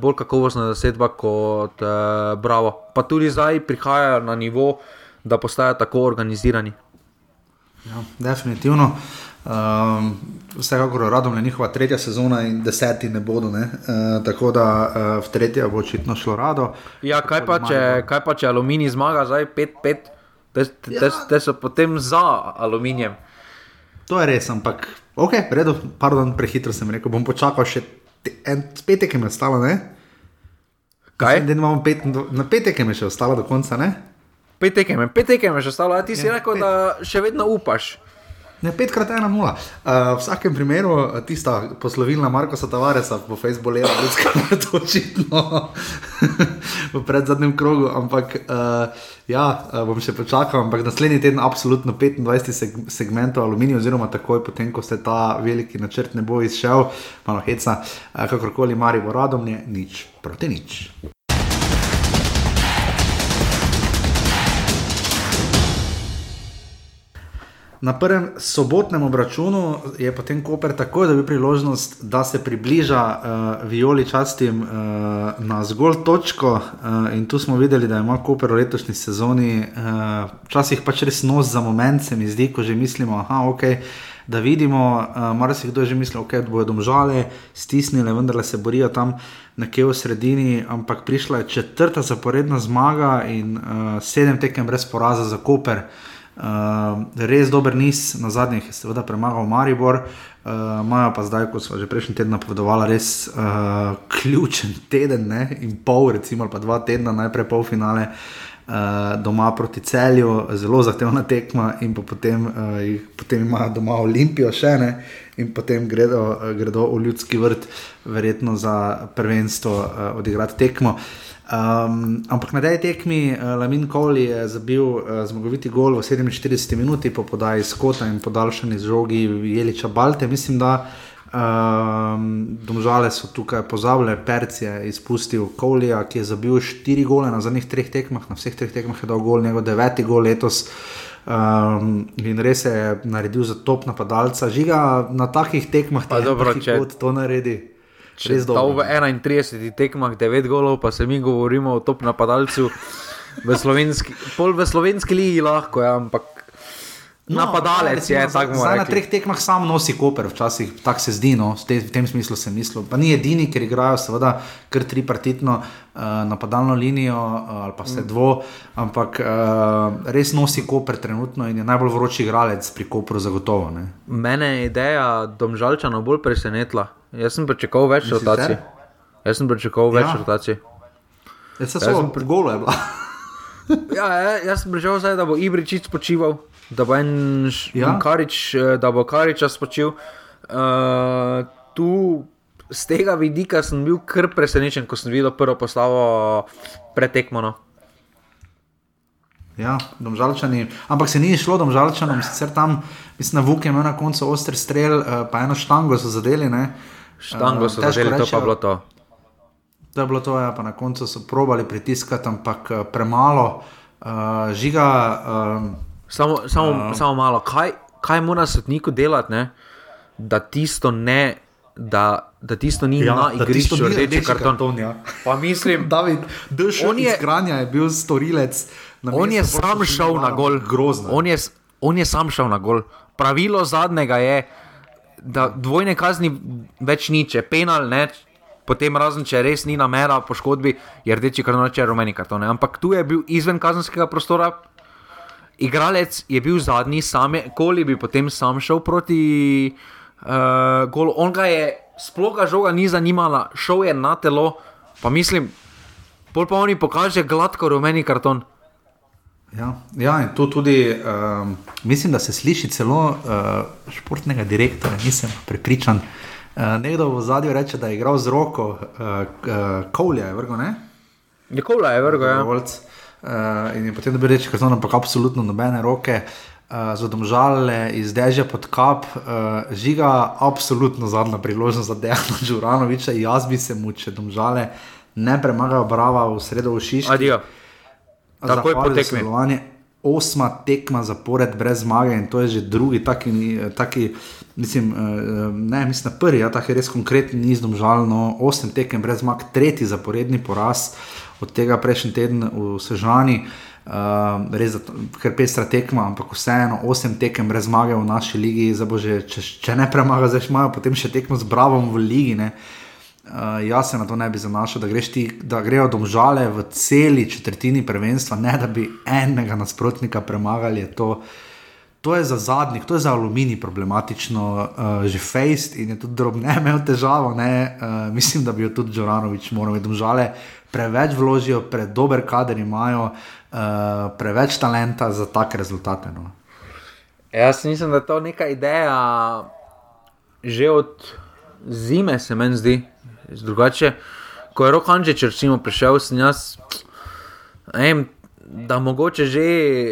bolj kakovostna zasedba kot uh, Bravo. Pa tudi zdaj prihajajo na nivo, da postajajo tako organizirani. Ja, definitivno. Um, vsekakor radom je njihova tretja sezona in deseti ne bodo. Ne? Uh, tako da uh, v tretji bo očitno šlo rado. Ja, kaj pa, če, kaj pa če aluminij zmaga, zdaj 5-5 te, te, ja. te so potem za aluminijem. To je res, ampak ok, redo, pardon, prehitro sem rekel, bom počakal še te, en petek, ki mi je ostalo. Ne? Kaj? Mislim, pet, na petek mi je še ostalo do konca. Ne? Petek mi je še ostalo, a ti si ja, rekel, pet. da še vedno upaš. Ne, petkrat ena nula. Uh, v vsakem primeru, tista poslovilna Marko Satavaresa po Facebooku je bila to očitno v predzadnjem krogu, ampak uh, ja, bom še počakal, ampak naslednji teden absolutno 25 seg segmentov aluminija, oziroma takoj potem, ko se ta veliki načrt ne bo izšel, malo heca, uh, kakorkoli mari bo radom, ne, nič proti nič. Na prvem sobotnem obračunu je potem Koper takoj dobil priložnost, da se približa uh, Violi častim uh, na zgolj točko. Uh, in tu smo videli, da ima Koper v letošnji sezoni včasih uh, pač res nos za moment, se mi zdi, ko že mislimo, da okay, vidimo, uh, mar si kdo že misli, okay, da bodo domžale stisnile, vendar se borijo tam nekje v sredini. Ampak prišla je četrta zaporedna zmaga in uh, sedem tekem brez poraza za Koper. Uh, res dober niz, na zadnjih je seveda premagal Maribor, imajo uh, pa zdaj, kot smo že prejšnji teden napovedovali, res uh, ključen teden ne? in pol, recimo pa dva tedna, najprej pol finale. Uh, doma proti celju, zelo zahtevna tekma, in potem, uh, potem imajo doma Olimpijo, še ne, in potem gredo, uh, gredo v ljudski vrt, verjetno za prvenstvo uh, odigrati tekmo. Uh, Um, ampak na tej tekmi uh, Lamin Koli je zabil uh, zmagoviti gol v 47 minuti po podaji Skota in podaljšani z žogi Jeliča Balte. Mislim, da um, domžale so tukaj pozabile, Perc je izpustil Kolija, ki je zabil 4 gole na zadnjih treh tekmah, na vseh treh tekmah je dal gol, njegov deveti gol letos. Um, in res je naredil za top napadalca. Žiga na takih tekmah, da lahko to naredi. Če sta v 31 tekmah 9 golov, pa se mi govorimo o top napadalcu v slovenski, pol v slovenski ligi lahko, ja, ampak no, napadalec je tako. Zdaj na treh tekmah sam nosi koper, včasih tako se zdi, no, v tem smislu sem mislil. Pa ni edini, ker igrajo seveda kar tripartitno uh, napadalno linijo uh, ali pa vse mm. dvo, ampak uh, res nosi koper trenutno in je najbolj vroči igralec pri kopru zagotovo. Ne. Mene je ideja domžalčano bolj presenetila. Jaz sem pričakoval več rotacij. Jaz sem pričakoval več ja. rotacij. Jaz sem samo pri golu. ja, ja, jaz sem pričakoval, da bo Ibričič počival, da bo en ja. Karič, eh, da bo Karič spočil. Uh, tu z tega vidika sem bil kar presenečen, ko sem videl prvo poslavo pretekmo. No. Ja, domžalčani. Ampak se ni šlo domžalčanom, sicer tam, mislim, na Vuk je imel na koncu oster strel, pa eno štango so zadeli. Ne? Štango so uh, zadeli, to pa je bilo to. To je bilo to, ja, pa na koncu so probali pritiskati, ampak premalo, uh, žiga. Uh, samo, samo, uh, samo malo, kaj, kaj mora svetniku delati, ne? da tisto ne. Da, da tisto ni ja, na igrišču, da je rdeči karton. karton ja. Pa mislim, da je Granja je bil storilec. On je sam šel na gol. On je, on je sam šel na gol. Pravilo zadnjega je, da dvojne kazni več ni, če penal, ne, potem razen če res ni namera poškodbi, je rdeči karton, če je rumeni karton. Ampak tu je bil izven kazenskega prostora. Igralec je bil zadnji, sam je, koli bi potem sam šel proti uh, golu. On ga je, sploh ga žoga ni zanimala, šel je na telo, pa mislim, pol pa oni pokaže gladko rumeni karton. Ja, ja, in to tudi, um, mislim, da se sliši celo uh, športnega direktorja, nisem prepričan. Uh, nekdo v zadju reče, da je igral z roko, uh, uh, Kovlja je vrgo, ne? Je Kovlja je vrgo, ja. Uh, in potem dobil reči, ker so nam pa absolutno nobene roke. Uh, za domžale iz Dežja pod kap, uh, žiga, absolutno zadnja priložnost za Dejana Džuranoviča. Jaz bi se mu, če domžale ne premagajo brava v sredo v Šiški. Adijo. Tako je poteklo. Osma tekma zapored brez zmage in to je že drugi, taki, taki mislim, eh, ne, mislim, prvi, ja, tako je res konkretni, ni zdomžalno. Osem tekem brez zmag, tretji zaporedni poraz od tega prejšnji teden v Sežani. Uh, res je, ker pestra tekma, ampak vseeno, osem tekem brez zmage v naši ligi, že, če, če ne premaga, zdaj imajo potem še tekmo z Bravom v ligi. Uh, Uh, jaz se na to ne bi zanašal, da, ti, da grejo domžale v celi četrtini prvenstva, ne da bi enega nasprotnika premagali. To, to je za zadnjih, to je za aluminij problematično, uh, že fejst in je tudi drobne imel težavo. Uh, mislim, da bi jo tudi Džoranovič moral imeti. Domžale preveč vložijo, predober kader imajo, uh, preveč talenta za take rezultate. No. Jaz mislim, da je to neka ideja že od zime, se meni zdi. Drugače, ko je Rokančič recimo prišel, sem jaz, em, da mogoče že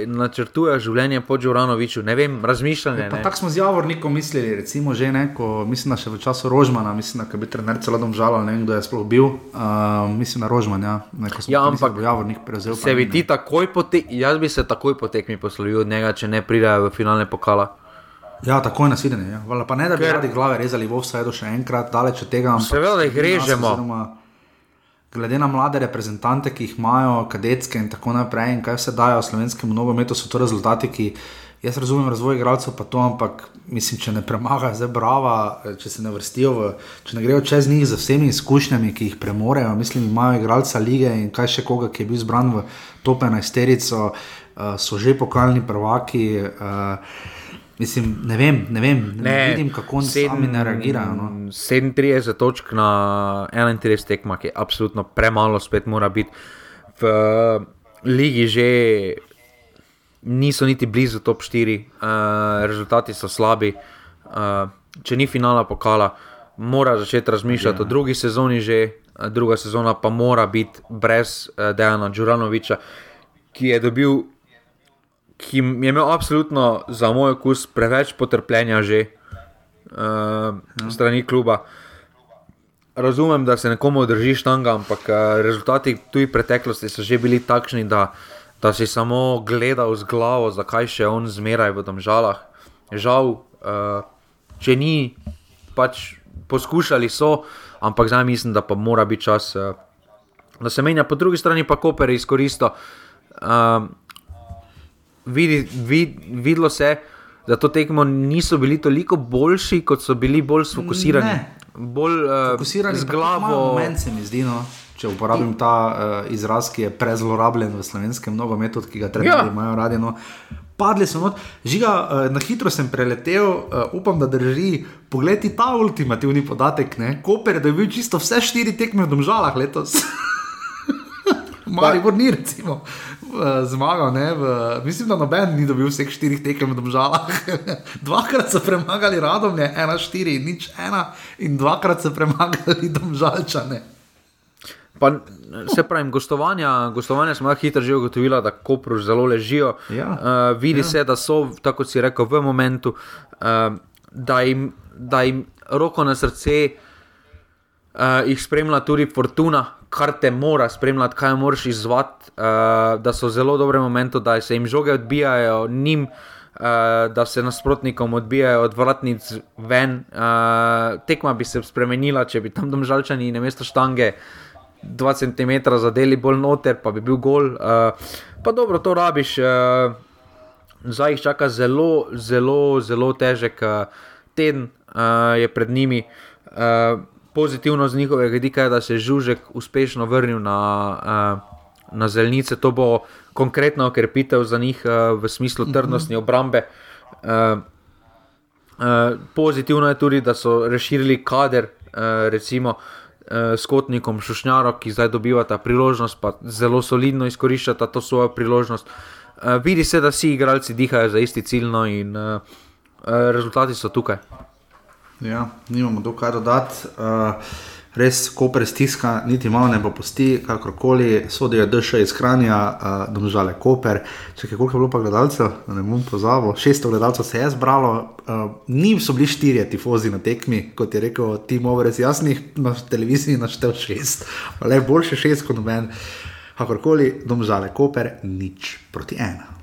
načrtuje življenje po Džuranoviču, ne vem, razmišljanje. Tako smo z Javornikom mislili, recimo že neko, mislim, da še v času Rožmana, mislim, da bi trener celo dom žalil, ne vem, kdo je sploh bil, uh, mislim na Rožman, ja, smo Ja, ampak bo Javornik prevzel. Se bi ne. ti takoj potek, jaz bi se takoj po tekmi poslovil od njega, če ne pridejo v finale pokala. Ja, takoj nasvidenje. Ja. Valjda Pa ne, da bi Ker- radi glave rezali v offside še enkrat, daleč od tega. Seveda, da jih režemo. oziroma Glede na mlade reprezentante, ki jih imajo, kadetske in tako naprej, in kaj vse dajo slovenskemu nogometu, so to rezultati, ki jaz razumem razvoj igralcev, pa to, ampak mislim, če ne premagajo, zdaj brava, če se ne vrstijo, v, če ne grejo čez njih z vsemi izkušnjami, ki jih premorejo, mislim, imajo igralca lige in kaj še koga, ki je bil zbran v top 11, uh, so že pokalni prvaki. Uh, Mislim, ne vem, ne, vem, ne, ne vidim, kako oni sedem- sami ne reagirajo. No. 37 točk na 31 tekmah je absolutno premalo, spet mora biti. V eh, ligi že niso niti blizu top 4, uh, rezultati so slabi. Uh, če ni finala pokala, mora začeti razmišljati ja. o drugi sezoni, že eh, druga sezona pa mora biti brez uh, Dejana Džuranoviča, ki je dobil ki je imel absolutno za moj okus preveč potrpljenja že uh, strani kluba. Razumem, da se nekomu drži štanga, ampak uh, rezultati v preteklosti so že bili takšni, da, da si samo gledal z glavo, zakaj še on zmeraj v tem žalah. Žal, uh, če ni, pač poskušali so, ampak zdaj mislim, da pa mora biti čas, uh, da se menja. Po drugi strani pa Koper izkoristil. Uh, vidi, vid, videlo se, da to tekmo niso bili toliko boljši, kot so bili bolj sfokusirani. Ne. Bolj uh, Fokusirani z glavo. Moment se mi zdi, no, če uporabim ta uh, izraz, ki je prezlorabljen v slovenskem nogometu, ki ga trenerji Ja. imajo radi. No. Padli so not, žiga, uh, na hitro sem preletel, uh, upam, da drži. Poglej ti ta ultimativni podatek, ne? Koper, je bil čisto vse štiri tekme v domžalah letos. Mali vrni, recimo, zmagal. Ne, v, mislim, da noben ni dobil vseh štirih tekem v domžalah. dvakrat so premagali Radomlje, ena štiri, nič ena, in dvakrat so premagali domžalčane. Pa, se pravi, gostovanja, gostovanja smo hitro že ugotovili, da Kopru zelo ležijo. Ja. Uh, vidi ja. se, da so, tako si rekel, v momentu, uh, da, jim, da jim roko na srce uh, jih spremlja tudi fortuna, kar te mora spremljati, kaj moraš izvati, uh, da so zelo dobre momente, da se jim žoge odbijajo njim. Uh, da se nasprotnikom odbijajo od vratnic ven. Uh, tekma bi se spremenila, če bi tam domžalčani na mesto štange 2 cm zadeli bolj noter, pa bi bil gol. Uh, pa dobro, to rabiš. Uh, Zdaj jih čaka zelo, zelo, zelo težek uh, teden, uh, je pred njimi. Uh, pozitivno z njihovega vidika je, da se je Žužek uspešno vrnil na, uh, na zelnice. To bo konkretna okrepitev za njih uh, v smislu trdnostne obrambe. Uh, pozitivno je tudi, da so razširili kader, recimo s Kotnikom Šušnjaro, ki zdaj dobivata priložnost, pa zelo solidno izkoriščata to svojo priložnost. Vidi se, da vsi igralci dihajo za isti cilj, in rezultati so tukaj. Ja, nimamo do kaj dodati. Uh, res, ko prestiska, niti malo ne popusti, kakorkoli sodijo DŠ iz Kranja, uh, domžale Koper. Če koliko je bilo pa gledalcev, da ne bom pozabil, 600 gledalcev se je zbralo, uh, njim so bili štirje tifozi na tekmi, kot je rekel Tim Overes, jasnih na televiziji naštel šest, le boljše šest kot noben. Kakorkoli, domžale Koper, nič proti ena.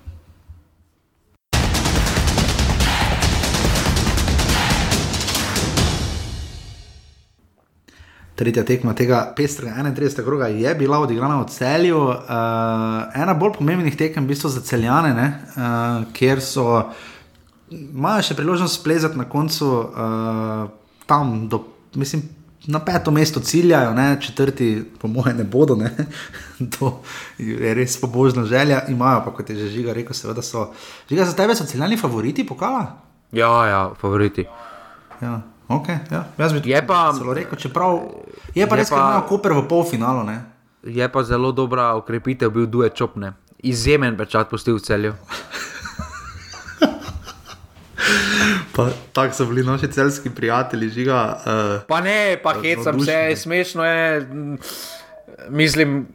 Tretja tekma tega pestrega 31. kroga je bila odigrana v celju. Uh, ena bolj pomembnih tekem, v bistvu za celjane, ne, uh, kjer so imajo še priložnost splezati na koncu uh, tam, do, mislim, na peto mesto ciljajo, ne, četrti, po mojem, ne bodo. Ne. to je res pobožna želja, imajo pa, kot je že žiga rekel, seveda so. Žiga za tebe so celjani favoriti pokala? Ja, ja, favoriti. Ja. Okay, ja. Jaz bi Je pa- celo rekel, čeprav je pa Je res, da imajo Koper v polfinalu. Ne? Je pa zelo dobra okrepitev bil Due Čopne. Izjemen pečat pustil v celju. Pa, tako so bili naši celski prijatelji, žiga. Uh, Pa ne, pa hecam se, smešno je. mm, Mislim,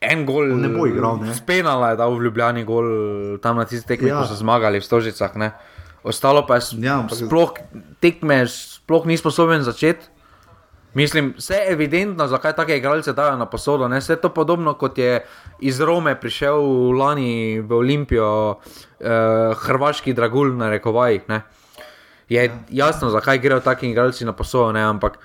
En gol, On ne bo igral, ne. Spenala je dal v Ljubljani gol, tam na tistih tekmih, Ja. ja. ko so zmagali v Stožicah. Ne. Ostalo pa je s- Ja, ampak- sploh tekme, sploh ni sposoben začeti. Mislim, vse je evidentno, zakaj take igralce dajo na posodo. Ne? Vse je to podobno kot je iz Rome prišel lani v Olimpijo, eh, hrvaški dragulj na rekovajih. Ne? Je ja. jasno, zakaj grejo taki igralci na posodo, ne? ampak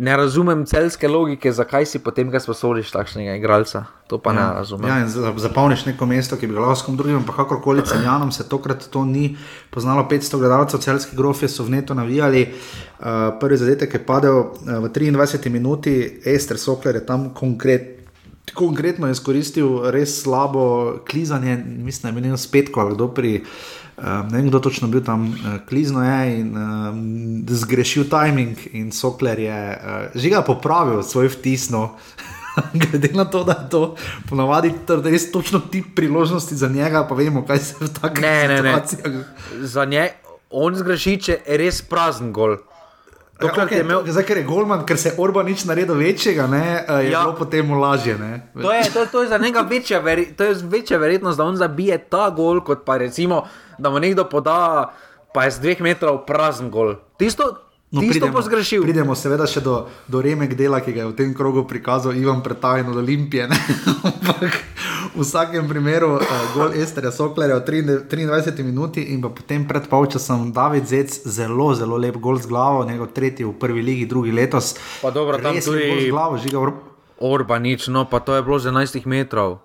ne razumem celske logike, zakaj si potem ga sposodiš takšnega igralca. To pa ja. ne razumem. Ja, zapolniš neko mesto, ki bi ga lahko s kom drugim, ampak kakorkoli celjanom se tokrat to ni poznalo. 500 gledalcev, celski grofje so v neto navijali. Uh, prvi zadetek je padel uh, v 23 minuti, Ester Sokler je tam konkret. Konkretno je izkoristil res slabo klizanje, mislim, da je imel spetko ali kdo pri. Uh, ne vem, kdo točno bil tam, uh, klizno je in uh, zgrešil timing, in Sokler je uh, že ga popravil, svoj vtisno. Glede na to, da je to ponavadi to res točno ti priložnosti za njega, pa vemo, kaj se v takih Ne, ne, ne. situacijah. Za nje, on zgreši, če je res prazen gol. Tokrat Ja, je imel, okay, zdaj, ker je Golman, ker se Orban nič naredil večjega, ne, eh, je Ja. ja. bilo potem lažje. Ne. To je, to, to je za njega večja, veri, to je večja verjetnost, da on zabije ta gol, kot pa recimo, da mu nekdo poda, pa je z dveh metrov prazen gol. Tisto, no, tisto bo zgrešil. Pridemo seveda še do, do remek dela, ki ga je v tem krogu prikazal Ivan Pretajn od Olimpije. ne. Ampak v vsakem primeru uh, gol Esterja Soklerja v 23 23 minuti in pa potem pred polčasom David Zec, zelo, zelo lep gol z glavo, njegov tretji v prvi ligi, drugi letos. Pa dobro, tam Res tudi- gol z glavo, žiga. Or... Orbanič, no pa to je bilo z 11 metrov.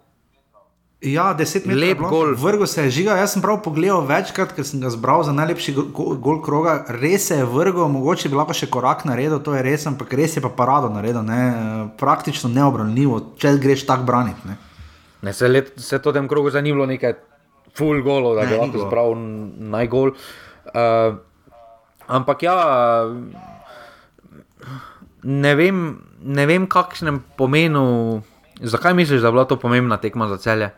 Ja, deset metrov. je Lep gol. Vrgo se je žiga. Jaz sem prav pogledal večkrat, ker sem ga zbral za najlepši go- go- gol kroga. Res se je vrgo, mogoče bi lahko še korak naredil, to je res, ampak res je pa parado naredil. Ne? Eh, Praktično neobranljivo, če greš tako braniti. Ne? Ne, se, let, se to tem krogu zanimalo nekaj full golov, da bi lahko zbral najgol. Uh, ampak ja, ne vem, ne vem kakšnem pomenu, zakaj misliš, da je bila to pomembna tekma za celje?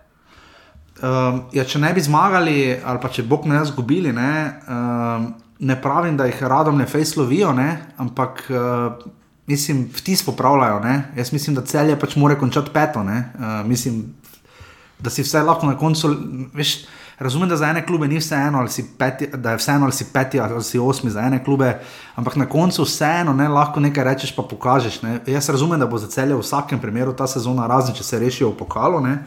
Um, ja, če ne bi zmagali, ali pa če bog ne bi izgubili, ne, um, ne pravim, da jih radom ne fejs lovijo, ne, ampak uh, mislim, vtis popravljajo. Ne. Jaz mislim, da celje pač mora končati peto. Ne. Uh, mislim, da si vse lahko na koncu. Veš, razumem, da za ene klube ni vseeno, ali si peti, da je vseeno ali si peti ali si osmi za ene klube, ampak na koncu vseeno ne, lahko nekaj rečeš, pa pokažeš. Ne. Jaz razumem, da bo za celje v vsakem primeru ta sezona razen, če se rešijo v pokalu. Ne.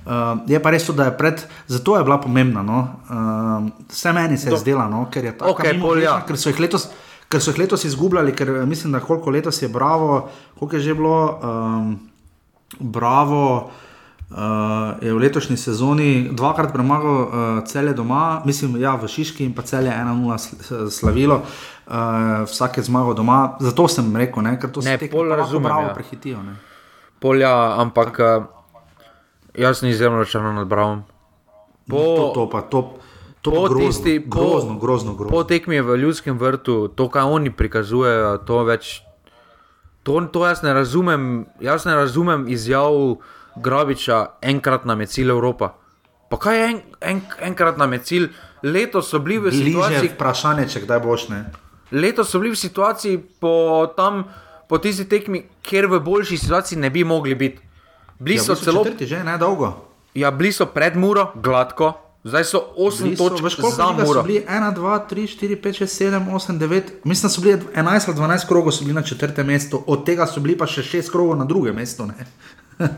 Uh, je pa res to, da je pred, zato je bila pomembna. No. Uh, vse meni se je zdela, no, ker je tako. Okej, pol, ja. ker so jih letos. Ker so jih letos izgubljali, ker eh, mislim, da koliko letos je Bravo, koliko je že bilo, um, Bravo uh, je v letošnji sezoni dvakrat premagal uh, cele doma, mislim, ja, v Šiški in pa cele 1-0 sl- slavilo, uh, vsake zmago doma. Zato sem rekel, ne, ker to Ne, se lahko razumem, Bravo ja. prehitijo. Ne. Polja, ampak uh, jaz sem izjemno računal nad Bravom. Po, To, to pa to. To po grozno, tisti, grozno, po, grozno, grozno. po tekmi v Ljudskem vrtu, to, kar oni prikazujejo, to več. To, to jaz ne razumem, jaz ne razumem izjav Grabiča, enkrat nam je cilj Evropa. Pa kaj je en, en, enkrat nam je cilj? Letos so bili v Bliže situaciji, vprašanje, če kdaj boš ne. letos so bili v situaciji po, tam, po tisti tekmi, kjer v boljši situaciji ne bi mogli biti. Bili Ja, so celo četrti že, ne dolgo. Ja, bili so pred Muro, gladko, zdaj so 8 Bili so, točk veš, koliko za Muro. So bili 1, 2, 3, 4, 5, 6, 7, 8, 9. Mislim, da so bili 11 ali 12 krogov so bili na četrtem mestu, od tega so bili pa še 6 krogov na drugem mestu. ne. Uh,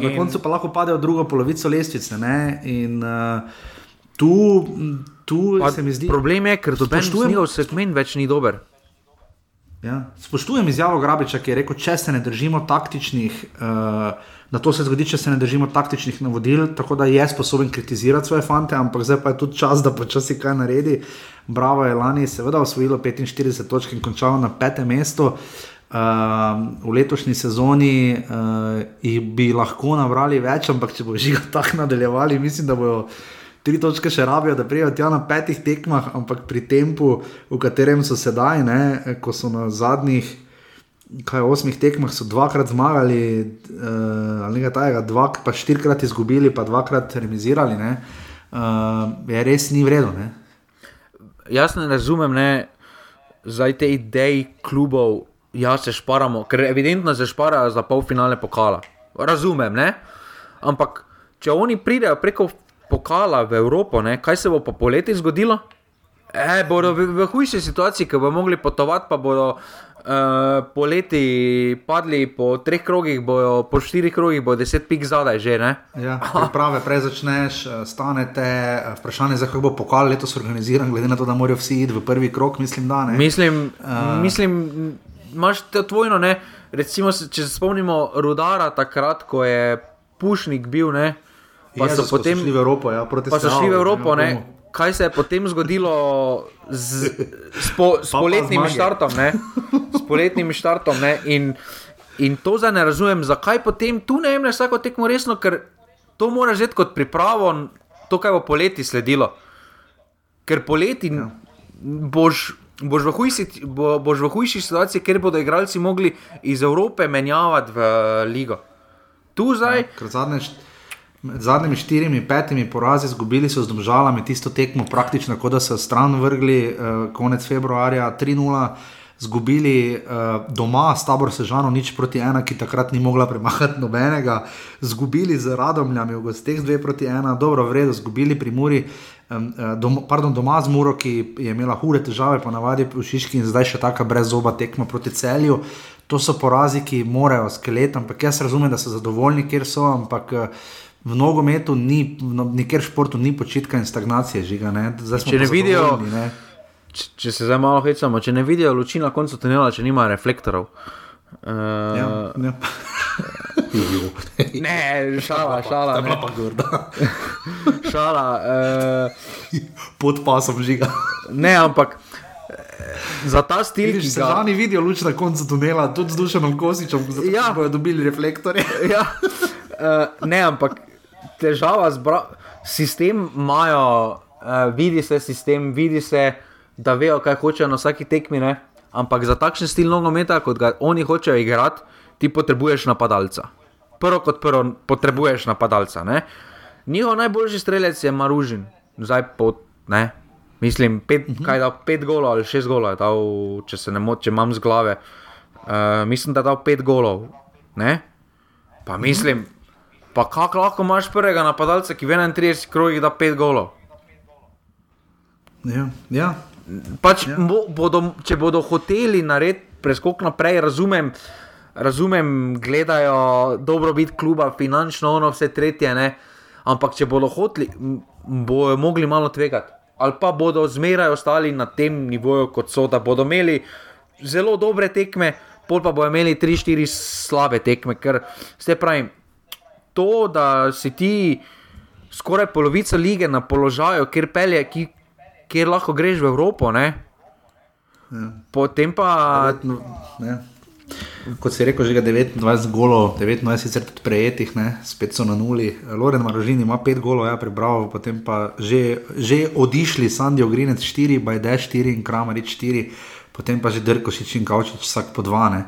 na koncu pa lahko padejo drugo polovico lestvice. ne, In uh, tu, tu Pa se mi zdi. Problem je, ker doben Spoštujem- njihov segment več ni dober. Ja. Spoštujem izjavo Grabiča, ki je rekel, če se ne držimo taktičnih, uh, da to se zgodi, če se ne držimo taktičnih navodil, tako da je sposoben kritizirati svoje fante, ampak zdaj pa je tudi čas, da počasi kaj naredi. Bravo je lani seveda osvojilo 45 točk in končalo na petem mestu. Uh, v letošnji sezoni uh, bi lahko nabrali več, ampak če bo žiga tako nadaljevali, mislim, da bojo tri točke še rabijo, da prijavijo tja na petih tekmah, ampak pri tempu, v katerem so sedaj, ne, ko so na zadnjih kaj, osmih tekmah, so dvakrat zmagali, uh, ali nekaj tajega, dva, pa štirikrat izgubili, pa dvakrat remizirali, ne, uh, je res ni vredno. Jaz ne razumem, ne, zdaj te ideje klubov, ja, se šparamo, ker evidentno se šparajo za polfinale pokala. Razumem, ne? Ampak, če oni pridejo preko pokala v Evropo, ne, kaj se bo pa poleti zgodilo? E, bodo v, v hujši situaciji, ki bodo mogli potovati, pa bodo uh, poleti padli po treh krogih, bojo, po štirih krogih, bo deset pik zadaj že. Ne? Ja, prave, prej začneš, eh, stanete, eh, vprašanje za kako bo pokal letos organiziran, glede na to, da morajo vsi iti v prvi krok, mislim, da ne. Mislim, uh, mislim imaš to tvojno, ne? recimo, če se spomnimo rudara takrat, ko je Pušnik bil, ne? Pa Jezus, so potem šli v Evropo, ja, proti pa so šli v Evropo. ne, komu. Kaj se je potem zgodilo z, s, po, s poletnim štartom? Ne? S poletnim štartom. Ne? In, in to zdaj ne razumem, zakaj potem tu ne jemliš vsako tekmo resno, ker to moraš že kot pripravo, to, kaj bo poleti sledilo. Ker poleti ja. boš. Boš v, hujsi, bo, boš v hujši situaciji, ker bodo igralci mogli iz Evrope menjavati v ligo. Tu zdaj, št- med zadnjimi štirimi, petimi porazi izgubili so z domžalami tisto tekmo, praktično kot da so stran vrgli uh, konec februarja 3-0. Zgubili uh, doma s tabor Sežano, nič proti ena, ki takrat ni mogla premagati nobenega, zgubili z Radomljami, v gosteh 2 proti 1, dobro, v redu, zgubili pri Muri, um, uh, dom, pardon, doma z Muro, ki je imela hude težave, ponavadi v Šiški in zdaj še taka brez zoba tekma proti celju. To so porazi, ki morajo skelet, ampak jaz razumem, da so zadovoljni, kjer so, ampak eh, v nogometu ni, v no- nikjer športu ni počitka in stagnacije, žiga. Ne? Če ne vidijo- ne. če, če se zdaj malo hecamo, če ne vidijo luči na koncu tunela, če nima reflektorov. Uh, Ja, ja. Ne, šala, šala. Ne, pa grda. šala uh, Pod pasom žiga. ne, ampak eh, za ta stil, Vidiš, ki se ga žani vidijo luč na koncu tunela, tudi z dušenom kosičem, zato Ja. ja. bodo dobili reflektorje. ja, uh, ne, ampak težava z bra... sistem imajo, uh, vidi se sistem, vidi se, da vejo, kaj hočejo na vsaki tekmi. Ne? Ampak za takšen stil nogometa, kot ga oni hočejo igrati, ti potrebuješ napadalca. Prvo kot prvo potrebuješ napadalca. Ne? Njihov najboljši strelec je Maružin, zdaj po, ne, mislim, pet, uh -huh. kaj da pet golov ali šest golov je dal, če se ne motim, imam z glave. Uh, mislim, da je dal pet golov. Ne? Pa mislim, pa kako lahko imaš prvega napadalca, ki v 31 krogih da 5 golov. Ja, ja. Pač, ja. bo, bodo, če bodo hoteli narediti preskok naprej, razumem, razumem, gledajo dobrobit kluba, finančno ono, vse tretje, ne? ampak če bodo hoteli, m, bodo mogli malo tvegati. Ali pa bodo zmeraj ostali na tem nivoju, kot so, da bodo imeli zelo dobre tekme, pol pa bodo imeli 3-4 slabe tekme, ker ste pravi, to, da si ti skoraj polovico lige na položaju, kjer pelje, ki, kjer lahko greš v Evropo, ne? Potem pa. Verjetno. Kot si rekel, že ga 29 golov, 29 sicer tudi prejetih, ne, spet so na nuli. Loren Marožin ima 5 golov, ja, prebral, potem pa že, že odišli Sandijo Grinec 4, Bajde 4 in Kramarič 4, potem pa že Drkošič in Kavčič vsak po 2.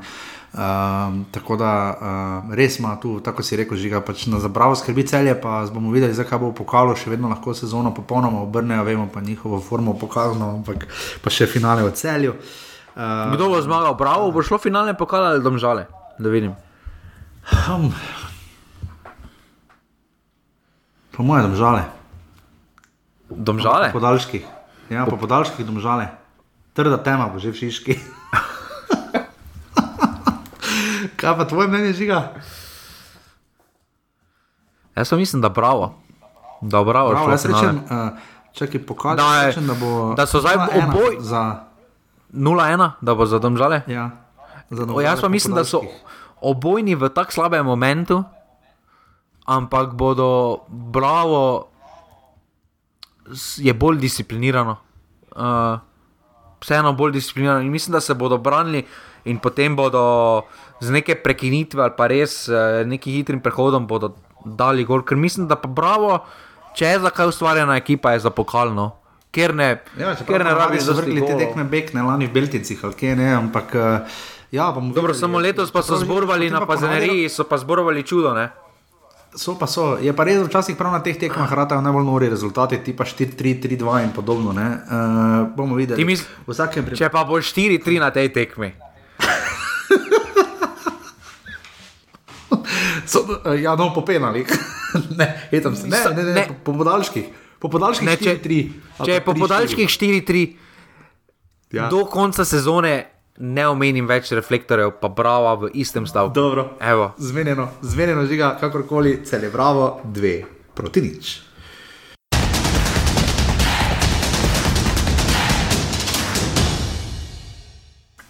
Um, tako da uh, res ima tu, tako si rekel, žiga pač na zabravo skrbi celje, pa bomo videli, zakaj bo v pokalu še vedno lahko sezono popolnoma obrnejo, vemo pa njihovo formo pokazano, ampak pa še finale v celju. Uh, Kdo bo zmagal? Bravo, bo šlo finale pokala ali domžale? Da vidim. Um, po mojem, domžale. Domžale? Po podaljških. Ja, po podaljških domžale. Trda tema bo že v Šiški. Kaj pa tvoje mnenje žiga? Jaz mislim, da bravo. Da bravo, Prav, šlo jaz rečem, uh, čakaj, pokaži, Da je- rečem, da bo. da so zdaj 0:1 oboj- Za, 0-1, da bo za domžale. ja, za O, domžale jaz pa mislim, da so obojni v tako slabem momentu, ampak bodo bravo, je bolj disciplinirano. Uh, vseeno bolj disciplinirano in mislim, da se bodo branili in potem bodo z neke prekinitve ali pa res uh, nekim hitrim prehodom bodo dali gol. Ker mislim, da pa bravo, če je za kaj ustvarjena ekipa, je za pokalno. Ker ne, Ja, ker ne rabiš zavrgli te golov. tekme bek, ne lani v Beltincih, ali kje ne, ampak. Uh, ja, bomo Dobro, videli. samo letos pa so zborovali na pa pazeneriji, so pa zborovali čudo. Ne? So pa so. Je pa res, včasih prav na teh tekmah ratajo najbolj nori rezultati, tipa 4-3, 3-2 in podobno. Uh, bomo videli. Ti misl- primeru. Če pa bo 4-3 na tej tekmi. So, uh, ja, no, po penalih. ne, hitam se. Ne, ne, ne, ne, po, po podaljških. Po podaljških Ne, če- 4-3. ali Če je po 3-4. podaljških 4-3, Ja. do konca sezone ne omenim več reflektorjev, pa brava v istem stavku. Dobro. Evo. Zmenjeno, zmenjeno žiga, kakorkoli, cel je bravo, dve proti nič.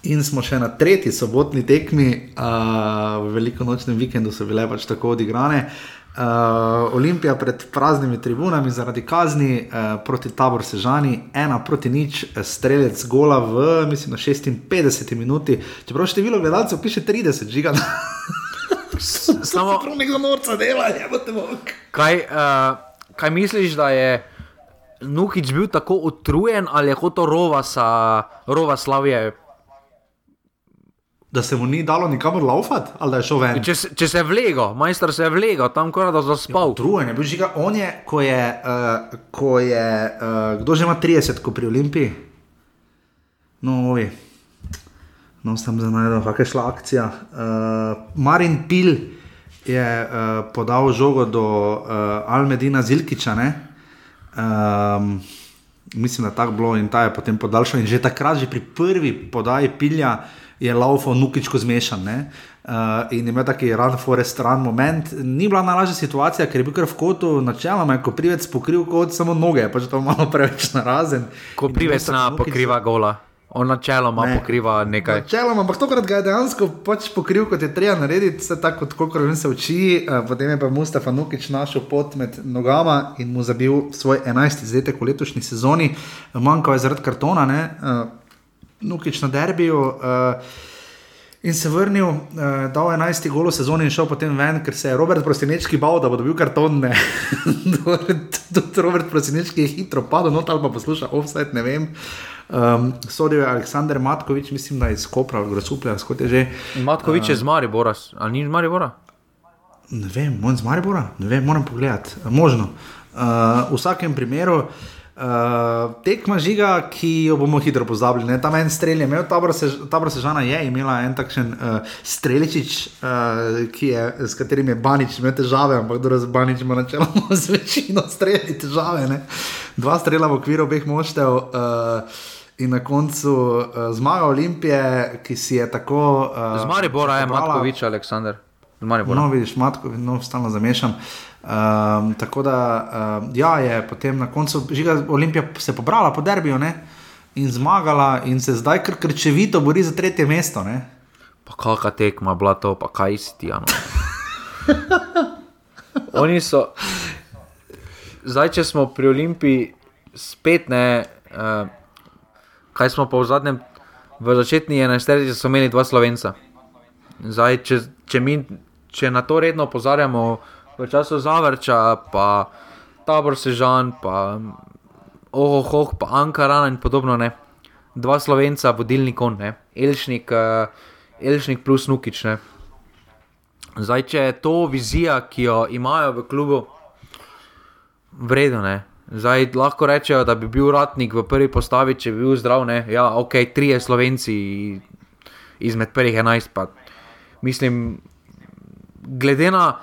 In smo še na tretji sobotni tekmi, uh, v velikonočnem vikendu so bile pač tako odigrane. Uh, Olimpija pred praznimi tribunami zaradi kazni uh, proti tabor Sežani, ena proti nič, strelec gola v, mislim, na 56 minuti. Čeprav število gledalcev piše 30, žiga. Samo, Prav nekdo norca dela, je pa te mok. kaj, uh, kaj misliš, da je Nukič bil tako utrujen ali je hotel Rovasa, Rova Slavije? Da se mu ni dalo nikamor laufati, ali da je šel ven. Če, se- če se je vlegal, majster se je vlegal, tam kora da zaspal. Drugen je bil žiga, on je, ko je, uh, ko je uh, kdo že ima 30, ko pri Olimpiji. No, ovi. No, sem za najdel, kakšna je šla akcija. Uh, Marin Pil je uh, podal žogo do uh, Almedina Zilkiča, ne? Um, mislim, da je tako bilo in ta je potem podaljšal. In že takrat, že pri prvi podaji pilja, je laufal nukičko zmešan. ne. Uh, in imel taki run forest run moment. Ni bila najlažja situacija, ker je bil kar v kotu, načeloma je Koprivec pokril kot samo noge, pač to malo preveč narazen. Ko privec na pokriva gola. On načeloma Ne. pokriva nekaj. Načeloma, ampak tokrat ga je dejansko pač pokril, kot je treba narediti, vse tako, kot kolikor se uči. eh, Potem je pa Mustafa Nukič našel pot med nogama in mu zabil svoj 11. izdetek v letošnji sezoni, manjkal je zaradi kartona, ne? Eh, Nukič na derbiju. eh, In se vrnil, uh, dal 11 golo sezoni in šel potem ven, ker se je Robert Prosinečki bal, da bo dobil karton. Tudi Robert Prosinečki je hitro padel, not ali pa posluša offside, ne vem. Um, Sodil je Aleksandr Matkovič, mislim, da je iz Kopra, Grosuplja, skot je že. Matkovič je z Maribora, ali ni z Maribora? Ne vem, moj z Maribora, ne vem, moram pogledati. Možno. Uh, v vsakem primeru. Uh, tekma žiga, ki jo bomo hitro pozabili. Ne? Tam en strelj je imel, ta Sežana je imela en takšen uh, streličič, uh, je, s katerim je Banič imel težave, ampak kdo z Banič ima načeloma z večino strelji težave. Ne? Dva strela v okviru obeh moštev. Uh, In na koncu uh, zmaga Olimpije, ki si je tako. Uh, Z Maribora je Matkovič, Aleksandr. Maribora. No, vidiš, matko, no, stalno zamešam. Um, tako da, um, ja, je potem na koncu, žiga, Olimpija se pobrala po derbiju ne? in zmagala, in se zdaj kar krčevito bori za tretje mesto. Ne? Pa kakšna tekma, bila to, pa kaj si ti, ano. Oni so. Zdaj, če smo pri Olimpiji spet ne, uh, kaj smo pa v zadnjem, v začetni 11. so imeli dva slovenca. Zdaj, če, če, mi, če na to redno opozarjamo, v času Zavrča, pa Tabor Sežan, pa Ohoh, pa Ankara in podobno, ne. dva slovenca, vodilni kon. Elšnik, uh, Elšnik plus Nukič. Ne. Zdaj, če je to vizija, ki jo imajo v klubu, vredno ne. Zdaj lahko rečejo, da bi bil ratnik v prvi postavi, če bi bil zdrav. Ne? Ja, ok, trije slovenci izmed prvih enajst. Mislim, glede na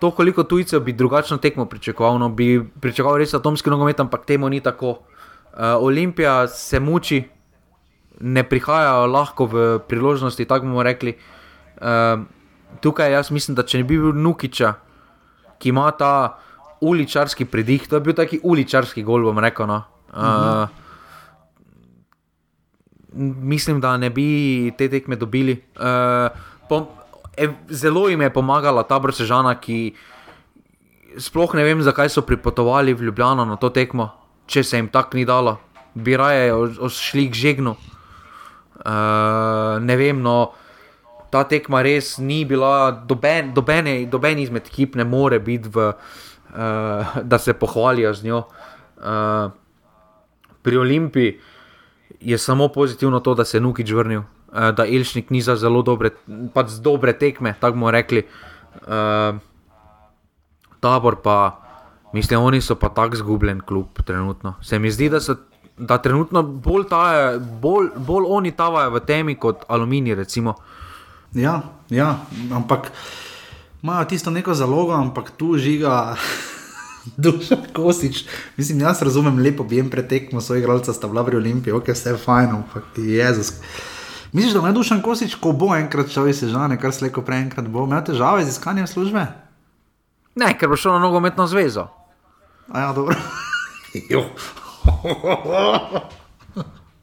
to, koliko tujcev bi drugačno tekmo pričakoval, no, bi pričakoval res atomski nogomet, ampak temu ni tako. Uh, Olimpija se muči, ne prihajajo lahko v priložnosti, tako bomo rekli. Uh, tukaj jaz mislim, da če ne bi bil Nukiča, ki ima ta uličarski pridih, to je bil taki uličarski gol, bom rekel. No. Uh, mislim, da ne bi te tekme dobili. Uh, ev, zelo jim je pomagala ta Brsežana, ki sploh ne vem, zakaj so pripotovali v Ljubljano na to tekmo, če se jim tako ni dalo, bi raje odšli k žegnu. Uh, ne vem, no, ta tekma res ni bila, doben, dobene, doben izmed ekip ne more biti, v, uh, da se pohvalijo z njo. Uh, pri Olimpiji je samo pozitivno to, da se je Nukič vrnil, da Elšnik ni za zelo dobre, pač dobre tekme, tako bomo rekli. Uh, tabor pa, mislim, oni so pa tako zgubljen klub trenutno. Se mi zdi, da so. Da trenutno bolj, taje, bolj, bolj oni tavajo v temi kot aluminij. Recimo. Ja, ja, ampak imajo tisto neko zalogo, ampak tu žiga. Duša Kosič, mislim, jaz razumem lepo, bi jim pretekmo svoj igralca, sta bila pri Olimpiji, ok, vse je fajn, ampak Jezus. Misliš, da me Dušan Kosič, ko bo enkrat šel iz Sežane, kar slejko prej enkrat bo, imel težave z iskanjem službe? Ne, ker bo šel na nogometno zvezo. A ja, dobro.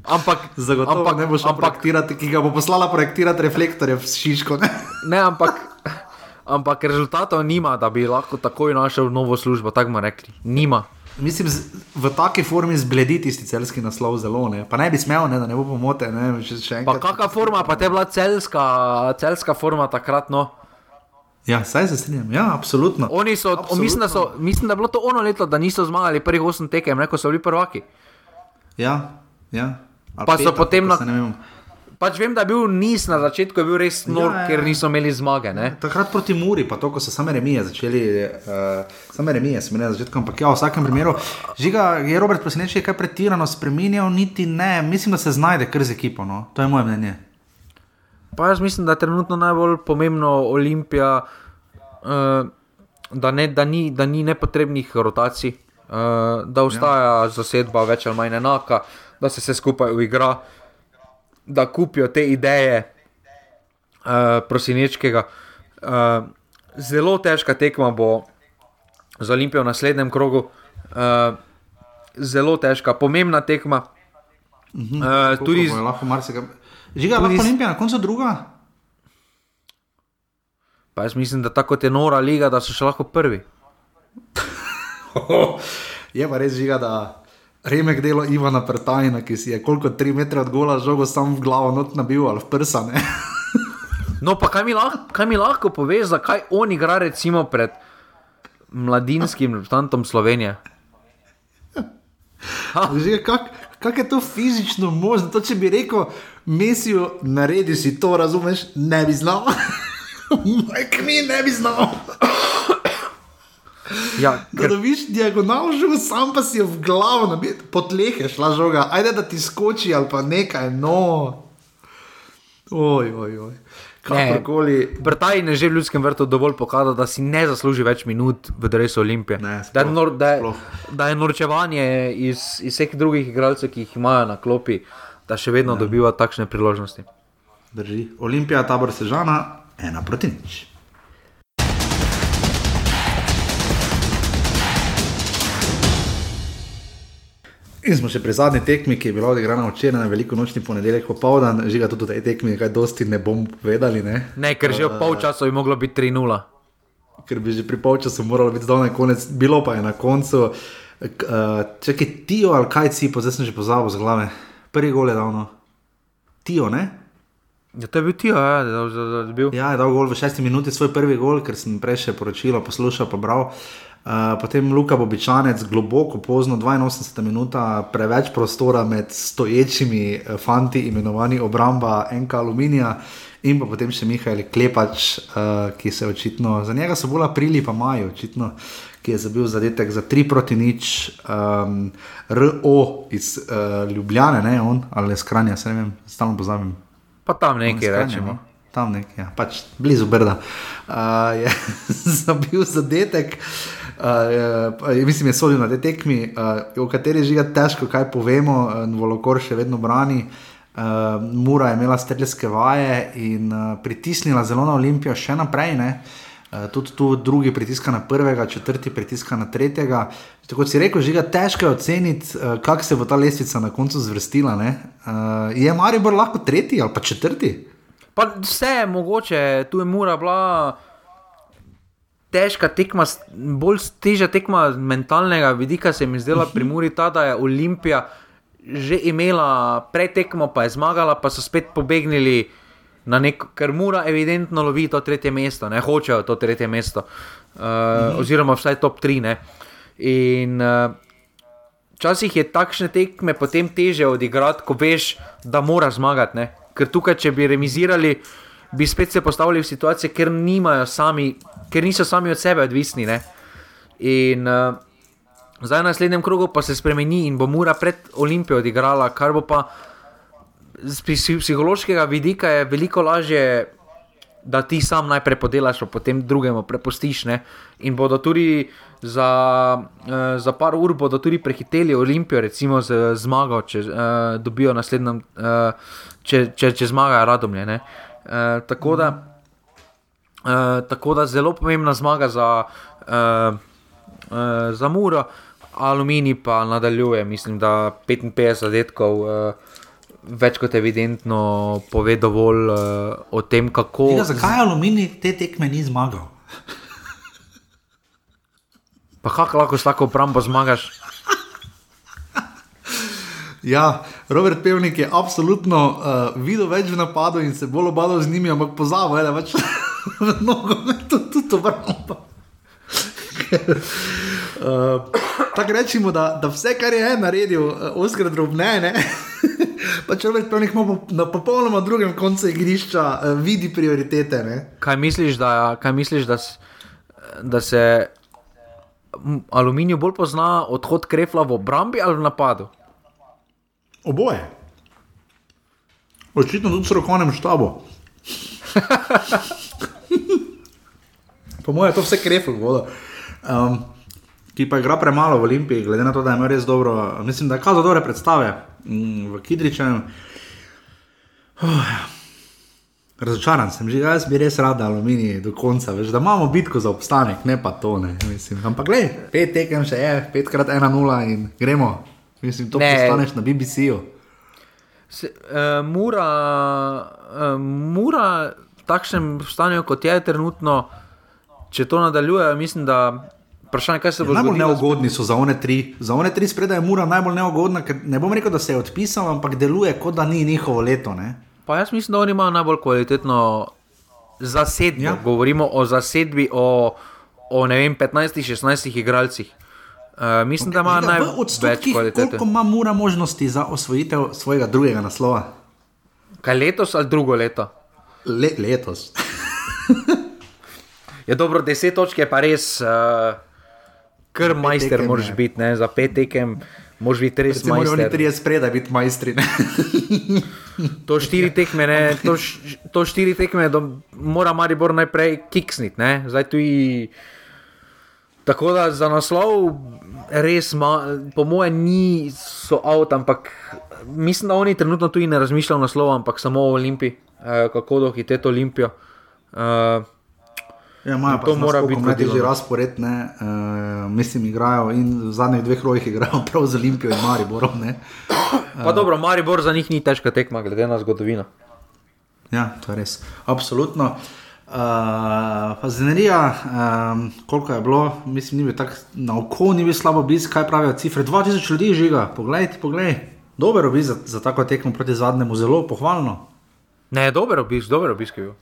Ampak, Zagotovo ampak, ne bo šel ampak, projektirati, ki ga bo poslala projektirati reflektorje v Šiško. Ne? ne, ampak, ampak rezultatov nima, da bi lahko takoj našel novo službo, tako bomo rekli. Nima. Mislim, v taki formi zbledi tisti celski naslov zelo, ne? pa ne bi smel, ne, da ne bo pomote. Ne? Še, še Pa enkrat. kakšna forma, pa te je bila celska, celska forma takrat. No. Ja, saj se strinjam, ja, absolutno. Oni so, o, mislim, da so, mislim, da je bilo to ono leto, da niso zmagali prvih osem tekem, ne, ko so bili prvaki. Ja, ja. Ali Pa so peta, potem kako na-. Pač vem, da je bil niz na začetku, je bil res nor, Ja, ja, ja. ker niso imeli zmage. Ne. Takrat proti Muri, pa to, ko so same remije začeli, uh, same remije smo imeli na začetku, ampak ja, v vsakem primeru, žiga je Robert Presenečen kaj pretirano spremenjal, niti ne, mislim, da se znajde kar z ekipo, no? to je moje mnenje. Pa jaz mislim, da je trenutno najbolj pomembno Olimpija, uh, da, ne, da, ni, da ni nepotrebnih rotacij, uh, da ostaja ja. zasedba več ali manj enaka, da se vse skupaj uigra, da kupijo te ideje uh, prosinečkega. Uh, zelo težka tekma bo za Olimpijo v naslednjem krogu. Uh, zelo težka, pomembna tekma. Uh, tudi, bo lahko marsikaj. Žiga, tudi lahko z- Olimpija na koncu druga? pa jaz mislim, da tako je nora liga, da so še lahko prvi. je pa res žiga, da remek delo Ivana Pretajna, ki si je koliko tri metre od gola žogo sam v glavo not nabil ali v prsa. No, pa kaj mi lahko, kaj mi lahko poveš, zakaj on igra recimo pred mladinskim reprezentantom Slovenije? Žiga, kak, kak je to fizično možno? To, če bi rekel, Mesijo, naredi si to, razumeš, ne bi znal. Mike mi ne bi znal. Ja, Da dobiš diagonalno žogo, sam pa si jo v glavo nabil, po tleh je šla žoga, ajde da ti skoči ali pa nekaj, no. Oj, oj, oj. Kakorkoli. Brtaj je že v ljudskem vrtu dovolj pokazal, da si ne zasluži več minut v drevesu Olimpije. Ne, da, je sploh, nor, da, je, sploh. da je norčevanje iz, iz vseh drugih igralcev, ki jih imajo na klopi, da še vedno ja. dobiva takšne priložnosti. Drži. Olimpija, tabor Sežana, ena proti nič. In smo še pri zadnji tekmi, ki je bila odigrana včeraj na veliko nočni ponedeljek popoldan, žiga tudi v tej tekmi, kaj dosti ne bom povedali, ne? Ne, ker že v polčasu bi moglo biti 3-0. ker bi že pri polčasu moralo biti zdaj konec, bilo pa je na koncu. K- Uh, Čakaj, Tijo ali kaj si, pa zdaj sem že pozabil z glave. Prvi gol je davno. Tijo, ne? Ja, to je bil ti, ja, da, da, da, da bil. Ja, je dal gol v šesti minuti, svoj prvi gol, ker sem prej še poročilo poslušal, pa bral. Uh, potem Luka Bobičanec, globoko, pozno, 82 minuta, preveč prostora med stoječimi eh, fanti, imenovani obramba NK Aluminija, in pa potem še Mihajl Klepač, uh, ki se očitno, za njega so bolj aprili, pa majo, očitno, ki je zabil zadetek za 3 proti nič, um, RO iz uh, Ljubljane, ne on, ali iz Kranja, se ne vem, stalno pozabim. Pa tam nekaj Iz Kranja, rečemo. no. Tam nekje, ja. pač blizu Brda. Uh, je zabil zadetek, uh, je, mislim, je sodil na tej tekmi, uh, o kateri je težko kaj povemo, uh, Volokor še vedno brani. Uh, Mura je imela strelske vaje in uh, pritisnila zelo na Olimpijo še naprej. Ne? Uh, tudi tu drugi pritiska na prvega, četrti pritiska na tretjega. Tako si rekel, je težko je oceniti, uh, kako se bo ta lestvica na koncu zvrstila. Uh, je Maribor lahko tretji ali pa četrti? Pa vse je mogoče, tu je mura bila težka tekma, bolj težja tekma z mentalnega vidika se mi zdela pri Muri ta, da je Olimpija že imela pretekmo, pa je zmagala, pa so spet pobegnili na neko, ker Mura evidentno lovi to tretje mesto, ne hočejo to tretje mesto, uh, mhm. oziroma vsaj top 3. Ne. In uh, Včasih je takšne tekme potem teže odigrati, ko veš, da moraš zmagati. Ne? Ker tukaj, če bi remizirali, bi spet se postavili v situacije, ker, sami, ker niso sami od sebe odvisni. Ne? In uh, zdaj na naslednjem krogu pa se spremeni in bo Mura pred Olimpijo odigrala, kar bo pa z psi- psihološkega vidika je veliko lažje da ti sam najprej podelaš, pa potem drugemu prepustiš. Ne? In bodo tudi za, uh, za par ur bodo tudi prehiteli Olimpijo, recimo z zmago, če uh, dobijo naslednjem, uh, če, če, če zmagajo radomlje. Uh, tako, da, uh, tako da zelo pomembna zmaga za, uh, uh, za Muro. Aluminij pa nadaljuje, mislim, da 55 zadetkov, uh, več kot evidentno, pove dovolj uh, o tem, kako. Tega, zakaj Aluminij te tekme ni zmagal? Pa kako lahko s tako obrambo zmagaš? Ja, Robert Pevnik je absolutno uh, videl več v napadu in se bolj obadal z njimi, ampak pozabil je, da več v nogometu tudi obrambo. uh, Tako rečemo, da, da vse, kar je naredil, uh, Oskar drobne, ne. Pa če rečeš, da imamo na popolnoma drugem koncu igrišča, uh, vidi prioritete. Ne? Kaj misliš, da, kaj misliš, da, da se aluminij bolj pozna odhod krefla v obrambi ali v napadu? Oboje. Očitno tudi v strokovnem štabu. po mojem, je to vse krefl voda. Um, ki pa igra premalo v Olimpiji, glede na to, da ima res dobro, mislim, da kazal dobre predstave mm, v Kidričem. Oh, Razočaran sem, že jaz bi res rad, da aluminij do konca, veš, da imamo bitko za obstanek, ne pa to. Ne. Ampak, gledaj, pet tekem še je, petkrat ena nula in gremo. Mislim, to Ne. postaneš na BBC-ju. Uh, mura, uh, mura, v takšnem stanju, kot je trenutno, če to nadaljuje, mislim, da vprašanje, kaj se bo Najbolj zgodilo. neugodni so za one tri. Za one tri spredaj je mura najbolj neugodna, ker ne bom rekel, da se je odpisal, ampak deluje, kot da ni njihovo leto. Ne? Pa jaz mislim, da oni imajo najbolj kvalitetno zasedbo. Ja. Ja. Govorimo o zasedbi, o, o ne vem, 15-16 igralcih. Uh, mislim, da imajo Žiga, v največ kvalitete. Koliko ima mura možnosti za osvojitev svojega drugega naslova? Kaj letos ali drugo leto? Le, letos. Je dobro, 10 točk je pa res, uh, kar majster moraš je. biti, ne? za pet tekem moraš biti res Recimo, oni majster. trije spredaj biti majstri. To štiri tekme, ne, to, š, to štiri tekme, do, mora Maribor najprej kiksniti, ne, zdaj tu je. Tako da za naslov res, ma, po mojem, ni so avt, ampak mislim, da oni trenutno tudi ne razmišljajo o naslovu, ampak samo o Olimpiji, eh, kako dohiteti Olimpijo. Eh, Ja, imajo pa To mora biti najtežji vodilo, no. razpored. Ne? Uh, mislim, igrajo in v zadnjih dveh rojih igrajo prav z Olimpijo in Mariborom. Ne? pa dobro, Maribor za njih ni težka tekma, glede na zgodovino. Ja, to je res. Absolutno. Uh, pa Zenerija, um, koliko je bilo, mislim, ni bil tako na oko, ni bil slabo obisk, kaj pravijo cifre. 2000 ljudi žiga, poglej, poglej. Dober obisk za, za tako tekmo proti zadnjemu, zelo pohvalno. Ne, dober obisk, dober obisk je bil.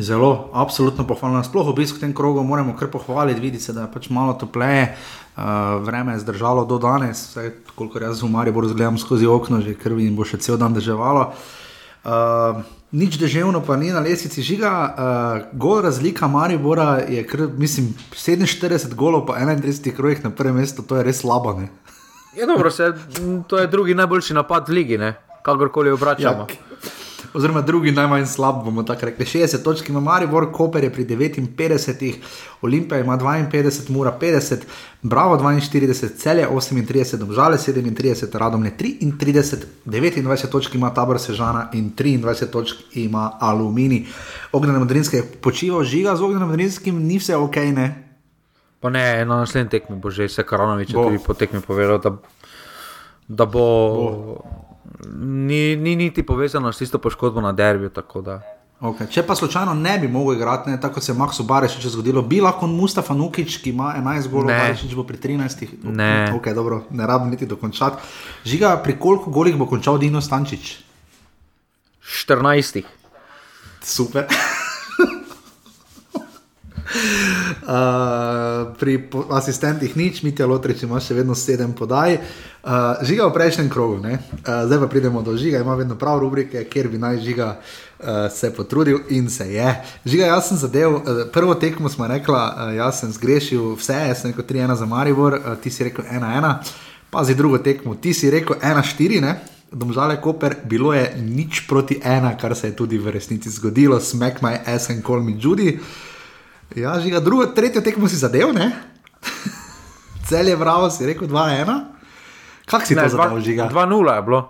Zelo, absolutno pohvalno. Sploh obisk v tem krogu moramo kar pohvaliti, vidi se, da je pač malo topleje, uh, vreme je zdržalo do danes, vsaj kolikor jaz v Mariboru zgledam skozi okno, že krvi in bo še cel dan deževalo. Uh, nič deževno pa ni na lesici žiga, uh, gol razlika Maribora je, kar, mislim, 47 golov po 31 krojih na prvem mestu, to je res slabo. Ne? Je dobro, se, to je drugi najboljši napad v ligi, ne? kakorkoli obračamo. Ja. Oziroma, drugi najmanj slab, bomo tako rekli. 60 točk ima Maribor, Koper je pri 59, Olimpija ima 52, Mura 50, Bravo 42, Celje 38, Domžale 37, Radomlje 33, 29 točk ima Tabor Sežana in 23 točk ima Alumini. Ognjen Modrinski je počival, žiga z Ognjenom Modrinskim, ni vse ok, ne. Pa ne, na naslednji tekmi bo že se Karanovič Bo. tudi po tekmi povedal, da, da bo. bo. Ni, ni niti povezano s tisto poškodbo na derbiju. Okay. Če pa slučajno ne bi mogel igrati, ne, tako kot se je Maksu Barešič zgodilo, bi lahko Mustafa Nukič, ki ima 11 golov. Barešič bo pri 13. Ne. Okay, dobro, ne rabim niti dokončati. Žiga, pri koliko golih bo končal Dino Stančič? 14. Super. Uh, pri asistentih nič, Mitja Lotrič ima še vedno sedem podaj. Uh, žiga v prejšnjem krogu, ne? uh, zdaj pa pridemo do žiga, ima vedno prav rubrike, kjer bi naj žiga uh, se potrudil in se je. Žiga, jaz sem zadev, uh, prvo tekmo smo rekla, uh, jaz sem zgrešil vse, jaz sem rekel 3-1 za Maribor, uh, ti si rekel 1-1, pazi drugo tekmo, ti si rekel 1-4, ne? domžale Koper, bilo je nič proti ena, kar se je tudi v resnici zgodilo, smek my ass and call me Judy. Ja, žiga, drugo, tretjo tekmo si zadev, ne? Cel je bravo, si rekel 2-1. Kak si Ne, to zadev, žiga? 2-0 je bilo.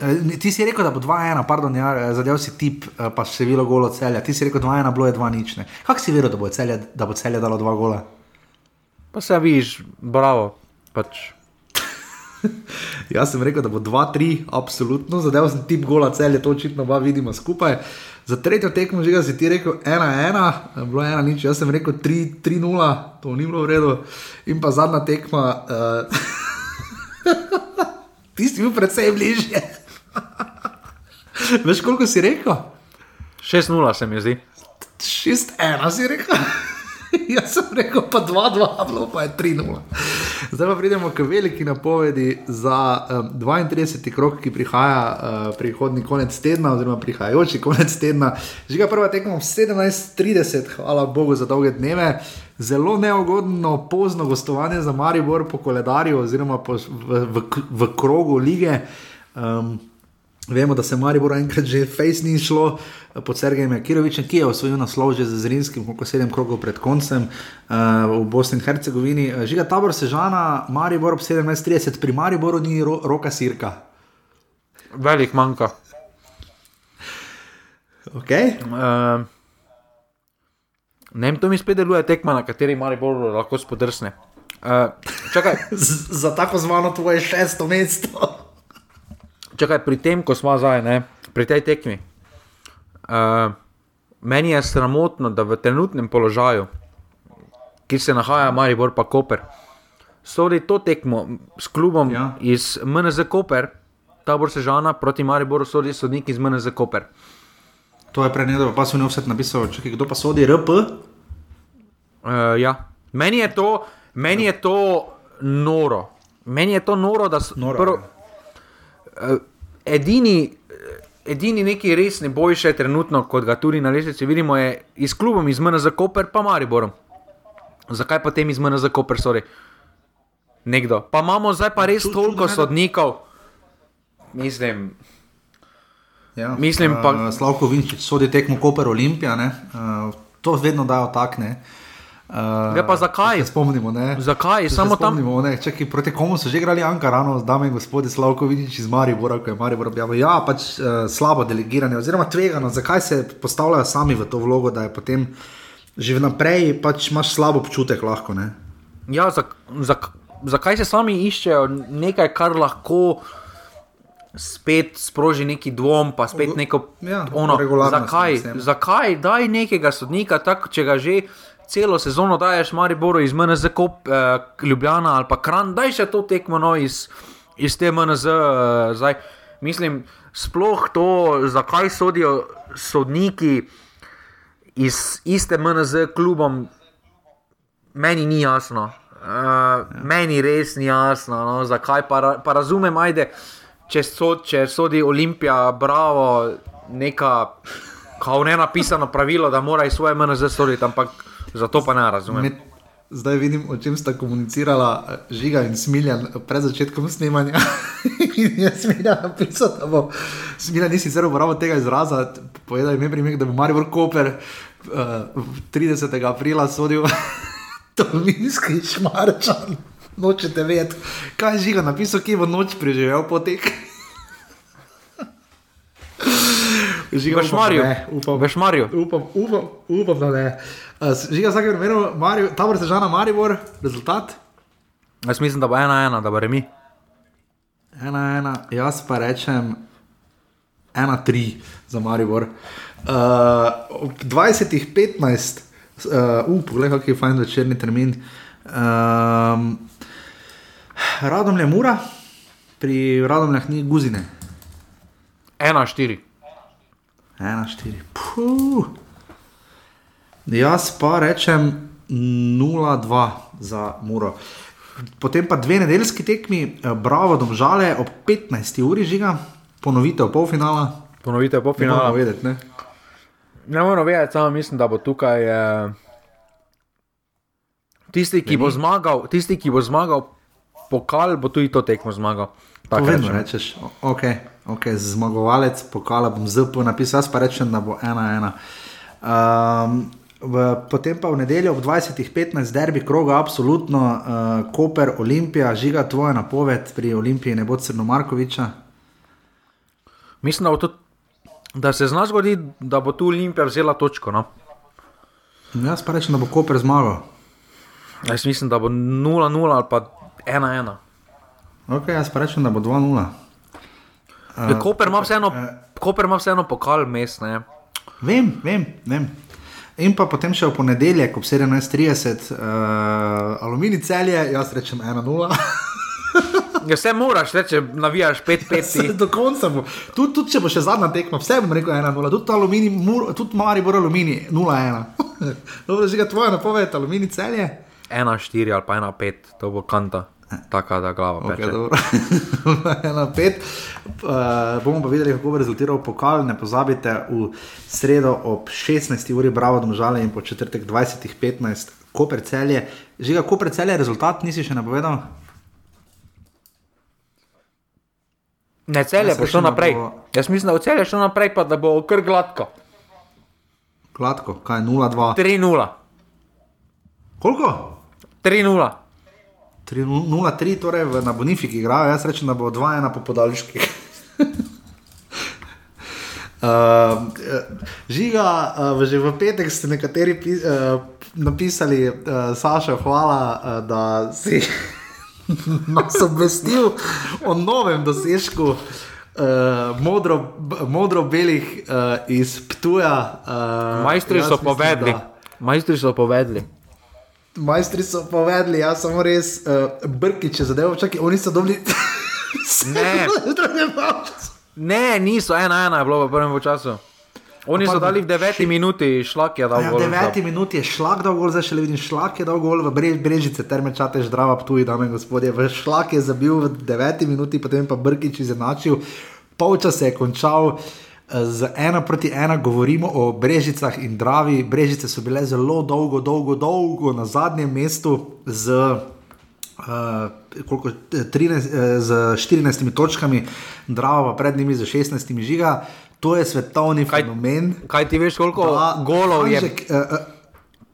Eh, Ti si rekel, da bo 2-1, pardon, ja, zadev si tip, eh, pa število golo celja. Ti si rekel 2-1, bilo je 2 nič. ne. Kak si verjel, da bo celje, da bo celje dalo 2 gola? Pa se vidiš, bravo. Pač. Jaz sem rekel, da bo 2-3, absolutno, zadev sem tip gola celje, to očitno oba vidimo skupaj. Za tretjo tekmo že si ti rekel 1-1, eh, bilo je 1 nič, jaz sem rekel 3-0, to ni bilo v redu. In pa zadnja tekma, uh, ti si bil predvsej bližje. Veš, koliko si rekel? 6-0 se mi zdi. 6-1 si rekel. Jaz sem rekel pa 2-2, bilo pa je 3-0. Zdaj pa pridemo k veliki napovedi za um, 32. krok, ki prihaja uh, prihodni konec tedna, oziroma prihajajoči konec tedna. Žiga prva tekma ob 17:30, hvala Bogu za dolge dneve. Zelo neugodno, pozno gostovanje za Maribor po koledarju, oziroma po, v, v, v krogu lige. Um, Vemo, da se Maribor enkrat že fejs ni šlo pod Sergejem Jakirovičem, ki je osvojil naslov že z Zrinskim, koliko sedem krogov pred koncem uh, v Bosni in Hercegovini. Eh, Žiga tabor Sežana, Maribor ob 17:30, pri Mariboru ni ro roka sirka. Velik manjka. Okay. Uh, ne vem, to mi spet deluje tekma, na kateri Maribor lahko spodrsne. Uh, čakaj, Z za tako zvano tvoje šesto mesto. Čakaj, pri tem, ko smo zdaj, ne, pri tej tekmi. Uh, meni je sramotno, da v trenutnem položaju, ki se nahaja Maribor pa Koper, sodi to tekmo s klubom Ja. iz MNZ Koper, tabor Sežana proti Mariboru sodi sodnik iz MNZ Koper. To je prenedal, pa so mi vse napisal, čakaj, kdo pa sodi RP? Uh, ja. Meni je to, meni je to noro. Meni je to noro, da so Noro, prvo, ja. Edini, edini neki resni boj še trenutno, kot ga tudi na lesici vidimo, je iz klubom iz MNZ Koper pa Mariborom. Zakaj pa tem iz MNZ Koper, sorry? Nekdo. Pa imamo zdaj pa res toliko da- sodnikov. Mislim, Ja. Mislim pa- Uh, Slavko Vinčič sodi tekmo Koper Olimpija, ne? Uh, to vedno dajo tak, ne. Uh, Ja, pa zakaj? Spomnimo, ne. zakaj? Samo tam. spomnimo, ne, čakaj, proti komu so že igrali Ankarano, dame in gospodje Slavkovič iz Maribora, ko je Maribor objavil. Ja, pač uh, slabo delegiranje, oziroma tvegano, zakaj se postavljajo sami v to vlogo, da je potem že vnaprej pač imaš slabo občutek lahko. Ne? Ja, zak, zak, zakaj se sami iščejo nekaj, kar lahko spet sproži neki dvom, pa spet neko Ja, ono. Zakaj, zakaj daj nekega sodnika, tako če ga že celo sezono daješ Mariboru iz MNZ, Kop, eh, Ljubljana ali pa Kran, daj še to tekmo no, iz, iz te MNZ. Eh, zdaj. Mislim, sploh to, zakaj sodijo sodniki iz iste MNZ klubom, meni ni jasno. Uh, meni res ni jasno, no, zakaj pa, ra- pa razumem, ajde, če, so, če sodi Olimpija, bravo, neka kao ne napisano pravilo, da morajo svoje MNZ soditi, ampak zato pa ne razumem. Med, zdaj vidim, o čem sta komunicirala eh, Žiga in Smiljan pred začetkom snemanja. in je Smiljan napisal, da bo. Smiljan ni sicer uporabil tega izraza, povedal je primer, da bo Maribor Koper uh, 30. aprila sodil Tolminski šmarčan. Nočete vedeti, kaj je Žiga napisal, ki bo noč preživel potek. Žiga, V Šmarju, upam, da ne, upam. Upam, upam, da ne. Žiga, vsak primer, Mario, tabor sežana Maribor, rezultat Jaz mislim, da bo ena ena, da bo remi. 1-1, jaz pa rečem 1-3 za Maribor. Uh, ob 20-15, uh, uh, poglej, kakšen je fajn večerni termin. Um, Radom je mura, pri Radomljah ni guzine. Ena štiri. 1-4. Puh. Jaz pa rečem 0-2 za Muro. Potem pa dve nedeljski tekmi, eh, bravo, domžale ob 15. uri žiga, ponovitev polfinala. Ponovite po Ne moramo vedeti, ne? Ne moramo vedeti, samo mislim, da bo tukaj eh, tisti, ki bo zmagal, tisti, ki bo zmagal, pokal bo tudi to tekmo zmagal. To vedno rečeš. Okay, okay. Zmagovalec pokala bom zelo napisal, jaz pa rečem, da bo ena ena. Um, v, potem pa v nedeljo ob 20.15 derbi kroga, absolutno, uh, Koper, Olimpija, žiga tvoja napoved pri Olimpiji, ne bo Crno Markoviča. Mislim, da, to, da se zna zgodi, da bo tu Olimpija vzela točko. No? Jaz pa rečem, da bo Koper zmagal. Jaz mislim, da bo 0-0 ali pa 1-1. Okay, jaz pa rečem, da bo 2-0. Uh, Koper ima vseeno, uh, vseeno pokal mest. Vem, vem, vem. In pa potem še v ponedeljek ob 17:30, uh, aluminij celje, jaz rečem 1-0. Ja, vse moraš, reče, navijaš 5-5. Do konca bo. Tudi tud, če bo še zadnja tekma, vse bom rekel 1-0. Tudi aluminij, tudi mari bo aluminij 0-1. Dobro, že ga tvoja napoved, aluminij celje. 1-4 ali pa 1-5, to bo kanta. Tako da glava. Okay, Eno pet. Uh, bomo pa videli, kako bo rezultiral pokal. Ne pozabite v sredo ob 16. uri, bravo, domžale in po četrtek 20.15. Koper celje. Žiga, koper celje, rezultat nisi še napovedal? Ne, celje bo šlo naprej. Bo... Jaz mislim, da bo celje šlo naprej, pa da bo kar gladko. Gladko, kaj 0-2? 3-0. Koliko? 3-0. 0-3, torej v, na Bonifiki igrajo, jaz rečem, da bo 2-1 po podaljški. Uh, žiga, uh, že v petek ste nekateri pi, uh, napisali, uh, Saša, hvala, uh, da si nas obvestil o novem dosežku uh, modro-belih modro uh, iz Ptuja. Uh, Majstri so povedali. Majstri so povedali majstri so povedali, jaz sem res uh, brki, če zadevo čakaj, oni so dobili. ne, ne, niso, ena, ena je bilo v prvem času. Oni so dali v deveti minuti šlak, je dal ja, gol. V deveti minuti je šlak dal gol, zdaj še le vidim šlak, je dal gol v brežice, terme čate, ždrava, tuji, dame in gospodje. V šlak je zabil v deveti minuti, potem pa Brkič izenačil, polčas se je končal z ena proti ena govorimo o Brežicah in Dravi. Brežice so bile zelo dolgo, dolgo, dolgo na zadnjem mestu z, uh, koliko, 13, uh, z 14 točkami, Drava pa pred njimi z 16 žiga. To je svetovni kaj, fenomen. Kaj ti veš, koliko golov je? Uh, uh,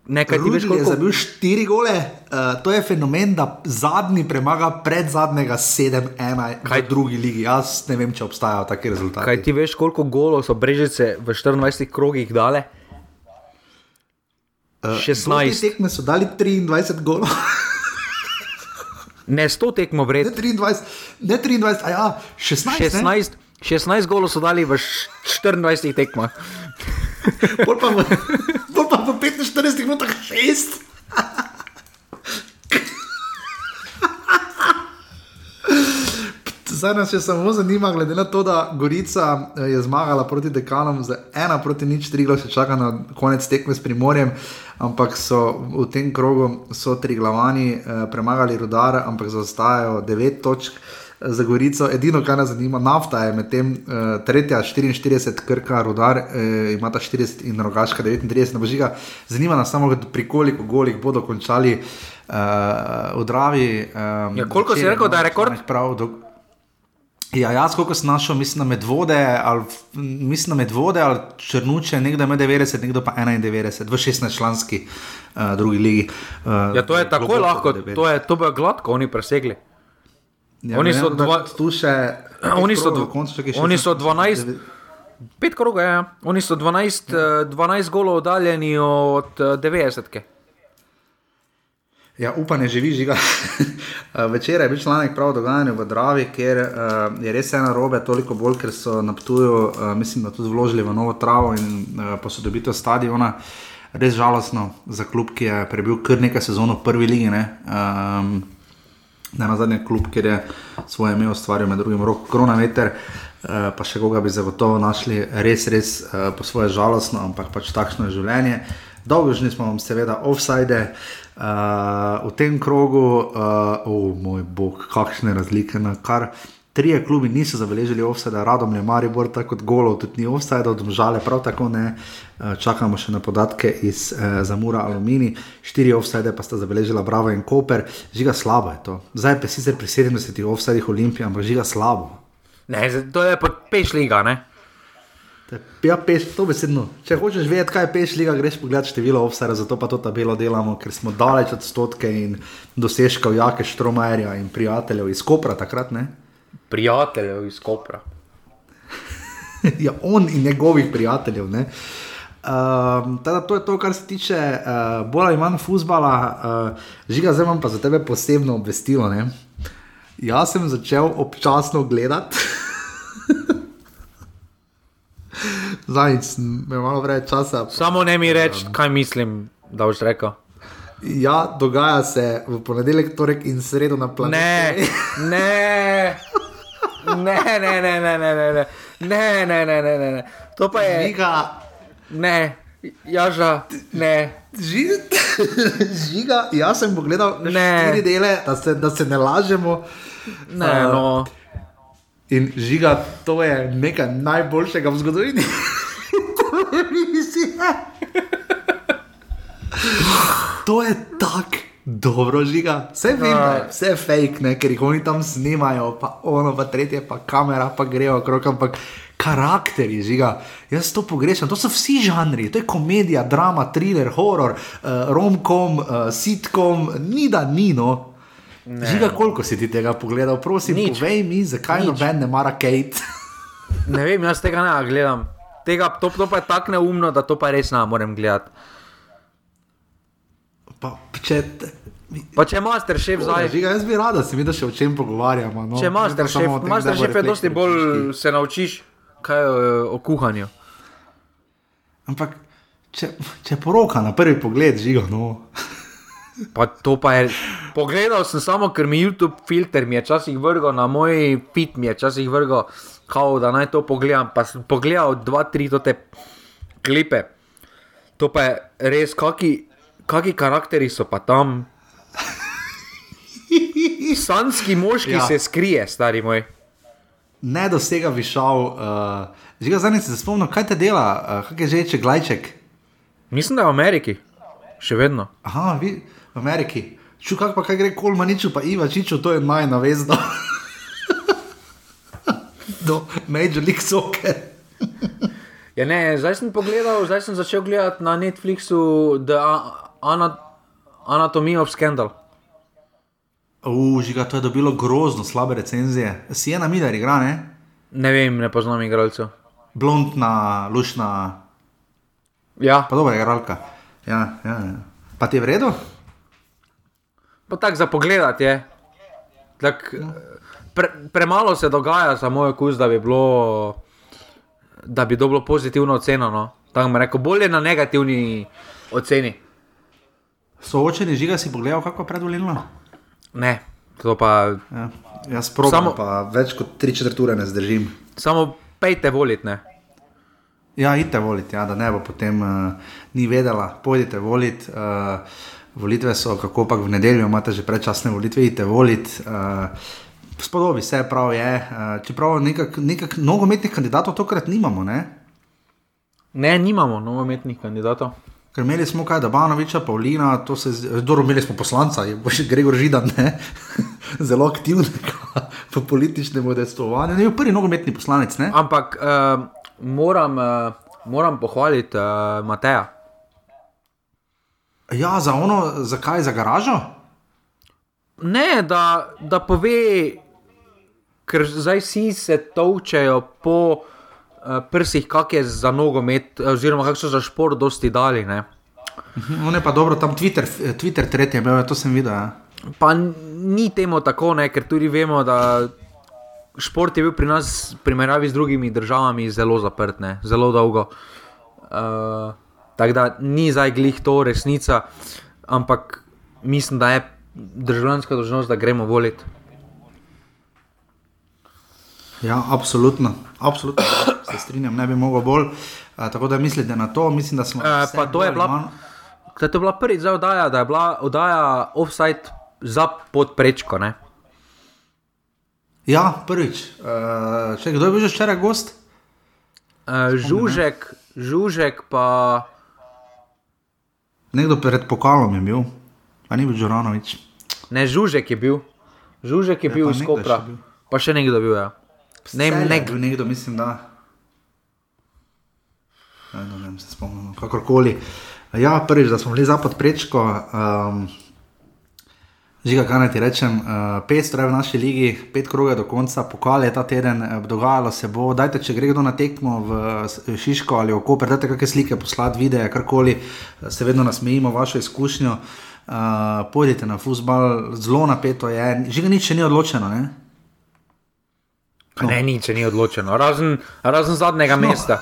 Nekaj ti veš, koliko je bil štiri gole. Uh, to je fenomen, da zadnji premaga pred zadnjega 7-1 v drugi ligi. Jaz ne vem, če obstajajo taki rezultati. Kaj ti veš, koliko golov so brežice v 24 krogih dale? Uh, 16. tekme so dali 23 golov. ne 100 tekmo vred. Ne 23, ne 23, a ja, 16. 16, 16 golov so dali v 24 tekmah. Pol pa, v, pol pa v 45 minutah 6. Zdaj nas je samo zanima, glede na to, da Gorica eh, je zmagala proti dekanom z ena proti nič, tri glasove čaka na konec tekme s Primorjem, ampak so v tem krogu so tri glavani eh, premagali rudar, ampak zaostajajo devet točk za Gorico. Edino, kar nas zanima, nafta je med tem uh, tretja, 44, krka, rodar, uh, ima ta 40 in rogaška 39, na božiga. Zanima nas samo, pri koliko golih bodo končali uh, v Dravi. Um, ja, koliko si rekel, da je rekord? Prav, do, Ja, jaz, kako sem našel, mislim na medvode ali, mislim na medvode ali črnuče, nekdo ima 90, nekdo pa 91, v 16 članski uh, drugi ligi. Uh, ja, to je tako lahko, to je, to bi gladko oni presegli. Ja, oni, so dva, še, oni, so dva, koncu, oni so 12, pet krogov, ja. oni so 12, ja. 12 golov oddaljeni od 90. -ke. Ja, upanje živi, žiga. Včeraj je bil članek prav dogajanja v Dravi, ker uh, je res ena robe, toliko bolj, ker so na Ptuju, uh, mislim, da tudi vložili v novo travo in uh, posodobitev stadiona. Res žalostno za klub, ki je prebil kar nekaj sezon v prvi ligi. Um, na zadnji klub, kjer je svoje ime ustvaril, med drugim rok Kronameter, uh, pa še koga bi zagotovo našli, res, res uh, po svoje žalostno, ampak pač takšno je življenje. Dolgožni smo vam seveda offside. Uh, v tem krogu, uh, oh, moj bog, kakšne razlike na kar Trije klubi niso zabeležili offside, radom je Maribor, tako kot golov, tudi ni offside, domžale prav tako ne. Eh, čakamo še na podatke iz eh, Zamura Alumini, štiri offside pa sta zabeležila Bravo in Koper, žiga slabo je to. Zdaj pa sicer pri 70 offsideh Olimpije, ampak žiga slabo. Ne, zdaj- to je pa peš liga, ne? Ja, peš, to besedno. Če hočeš vedeti, kaj je peš liga, greš pogledat število offside, zato pa to tabelo delamo, ker smo daleč od stotke in dosežkov Jake Štromajerja in prijateljev iz Kopra takrat, ne? Prijateljev iz Kopra. ja, on in njegovih prijateljev. Ne? Um, teda to je to, kar se tiče uh, bolj ali manj futbola. Uh, žiga, zdaj imam pa za tebe posebno obvestilo. Ne? Jaz sem začel občasno gledati. Zajec, me malo več časa. Samo ne mi reči, kaj mislim, da boš rekel. Ja, dogaja se v ponedeljek, torek in sredo na planetu. Ne, ne, ne, ne, ne, ne, ne, ne, ne, ne, ne, ne, ne, ne, ne. To pa je. Žiga, Ne, jaža, ne. žiga, žiga, jaz sem pogledal Ne. štiri dele, da se, da se ne lažemo. Ne, Uh, no. In žiga, to je nekaj najboljšega v zgodovini. to je tako dobro, žiga. Vse vem, da je vse fake, ne, ker jih oni tam snimajo, pa ono, pa tretje, pa kamera, pa grejo okrog, ampak karakteri, žiga. Jaz to pogrešam, to so vsi žanri, to je komedija, drama, thriller, horor, uh, romkom, uh, sitkom, ni da ni no. Ne. Žiga, koliko si ti tega pogledal, prosim, Nič. povej mi, zakaj noben ne mara Kate. Ne vem, jaz tega ne gledam. Tega, to, to pa je tako neumno, da to pa res ne morem gledati. Pa, če, Pa če master šef zdaj. Žiga, jaz bi rada se videl, še o čem pogovarjamo. No. Če master šef, tem, master šef je dosti bolj prišli. se naučiš kaj o, o kuhanju. Ampak, če, če poroka na prvi pogled, žiga, no. Pa to pa je. Pogledal sem samo, ker mi YouTube filter mi je včasih vrgel na moj fit, mi je včasih vrgel, kao, da naj to pogledam. Pa sem pogledal dva, tri te klipe. To pa je res, kaki, kaki karakteri so pa tam. Sanski moški Ja. se skrije, stari moj. Ne dosega višav. Uh, žiga, zdaj se spomnim, kaj te dela, uh, kaj je že če glajček. Mislim, da je v Ameriki, še vedno. Aha, vi v Ameriki. Ču, kak pa kaj gre Kolmaniču, pa Iva Čiču, to je najnavezno. Do Major League Soccer. Ja, ne, zdaj sem pogledal, zdaj sem začel gledati na Netflixu The A- Ana- Anatomy of Scandal. Užiga, to je dobilo grozno slabe recenzije. Siena Miller igra, ne? Ne vem, ne poznam igralcev. Blondna, lušna, Ja, pa dobra igralka. Ja, ja, ja. Pa ti je v redu? pa tako za pogled je. Tak, pre, premalo se dogaja za moj okus, da bi bilo, da bi dobilo pozitivno oceno. No. Tako bi rekel, bolje na negativni oceni. Soočeni žiga si pogledal, kako predvolilno? Ne, to pa Ja, jaz probam, Samo- pa več kot 3-4 ure ne zdržim. samo pejte voliti. Ne. Ja, idite voliti, ja, da ne bo potem uh, ni vedela, pojdite voliti. Uh, volitve so, kako pa v nedeljo imate že predčasne volitve, idite voliti. Uh, spodobi se, prav je. Uh, čeprav nekak, nekak nogometnih kandidatov tokrat nimamo, ne? ne, nimamo novometnih kandidatov. Ker imeli smo kaj, da Banoviča, Pavlina, to se zdi, dobro, imeli smo poslanca, je boš Gregor Židan, ne? zelo aktivnega v političnem udejstvovanju. Ne, je bil prvi nogometni poslanec, ne? Ampak uh, moram, uh, moram pohvaliti uh, Mateja. Ja, za ono, zakaj, za garažo? Ne, da, da pove, ker zdaj vsi se točejo po prsih, kak je za nogomet, oziroma kak so za šport dosti dali. Ne. On je pa dobro, tam Twitter, Twitter tretje, bil, to sem videl. Ja. Pa ni temu tako, ne, ker tudi vemo, da šport je bil pri nas, v primerjavi z drugimi državami, zelo zaprt, ne, zelo dolgo. Uh, tako da ni zdaj glih to resnica, ampak mislim, da je državljanska dolžnost, da gremo voliti. Ja, absolutno, absolutno se strinjam, ne bi mogel bolj. A, tako da mislite na to, mislim, da smo. Eh, vse pa to je bila- manj- Da je to bila prvič za oddaja, da je bila oddaja offside za podprečko. Ne? Ja, prvič. Uh, še kdo je bil že včeraj gost? Uh, žužek, žužek pa. Nekdo pred pokalom je bil, a ni bil Džoranovič. Ne, žužek je bil. Žužek je Ja, bil pa iz je Kopra. bil. Pa še nekdo bil, ja. Ne, ne, je bil nekdo, mislim, da. Ne, no, ne vem, se spomnim, kakorkoli. Ja, prvič, da smo bili za podprečko. Um, Žiga, kaj naj ti rečem, uh, pet stroj v naši ligi, pet kroge do konca, pokal je ta teden, eh, dogajalo se bo. Dajte, če gre kdo na tekmo v Šiško ali v Koper, dajte kakšne slike, poslati videe, karkoli, eh, se vedno nasmejimo vašo izkušnjo. Uh, pojdite na futbal, zelo napeto je, žiga nič še ni odločeno. Ne? no. ne, nič ni odločeno, razen, razen zadnjega no. mesta.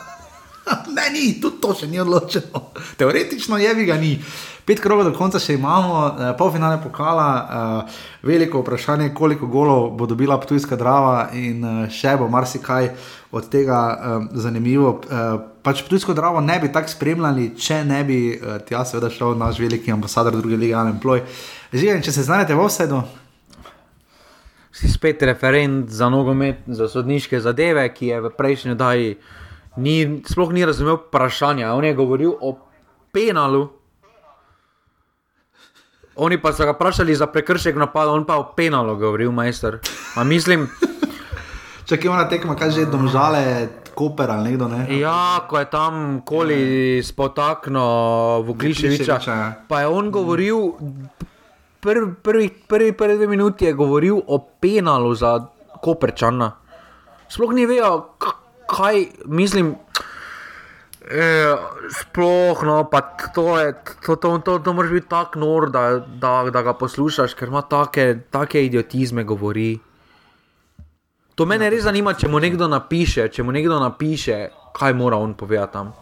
Ne, ni, tudi to še ni odločeno. Teoretično je bi ga ni. Pet krogov do konca še imamo, eh, polfinale pokala, eh, veliko vprašanje, koliko golov bo dobila Ptujska drava in eh, še bo marsikaj od tega eh, zanimivo. Eh, pač Ptujsko dravo ne bi tako spremljali, če ne bi eh, tja seveda šel naš veliki ambasador druge lige Alan Ploj. Žiga, če se znajdete v offsetu, Si spet referent za nogomet, za sodniške zadeve, ki je v prejšnji oddaji ni, sploh ni razumel vprašanja. On je govoril o penalu. Oni pa so ga vprašali za prekršek napada, on pa o penalu govoril, majster. A mislim, če je ona tekma, kaj že domžale, Koper ali nekdo ne. ja, ko je tam koli spotakno Vukliševiča, Vukliševiča, ja. pa je on govoril, prvi, prvi, prvi, prvi dve minuti je govoril o penalu za Koperčana. Sploh ni vejo, k- kaj mislim. E, sploh, no, pa to je, to, to, to, to moraš biti tako nor, da, da, da ga poslušaš, ker ima take, take idiotizme govori. To mene res zanima, če mu nekdo napiše, če mu nekdo napiše, kaj mora on povedati tam.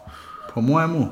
Po mojemu.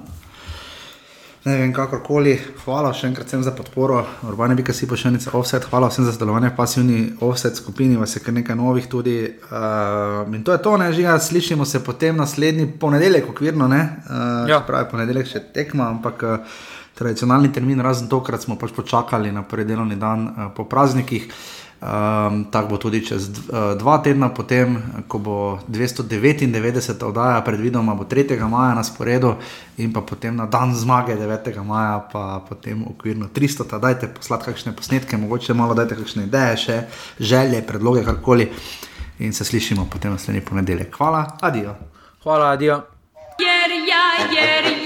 Ne vem, kakorkoli, hvala še enkrat vsem za podporo, urbane bi kasi pošiljnice offset, hvala vsem za sodelovanje v pasivni offset skupini, vas je kar nekaj novih tudi. Uh, in to je to, ne žiga, slišimo se potem naslednji ponedeljek, okvirno, ne? Uh, Ja. Pravi ponedeljek še tekma, ampak uh, tradicionalni termin, razen tokrat smo pač počakali na prvi delovni dan uh, po praznikih. Um, tako bo tudi čez uh, dva tedna, potem, ko bo 299. oddaja, predvidoma bo 3. maja na sporedu, in pa potem na dan zmage 9. maja, pa potem okvirno 300. Dajte poslati kakšne posnetke, mogoče malo dajte kakšne ideje, še želje, predloge, karkoli. In se slišimo potem naslednji ponedeljek. Hvala, adijo. Hvala. Jer ja, jer ja, ja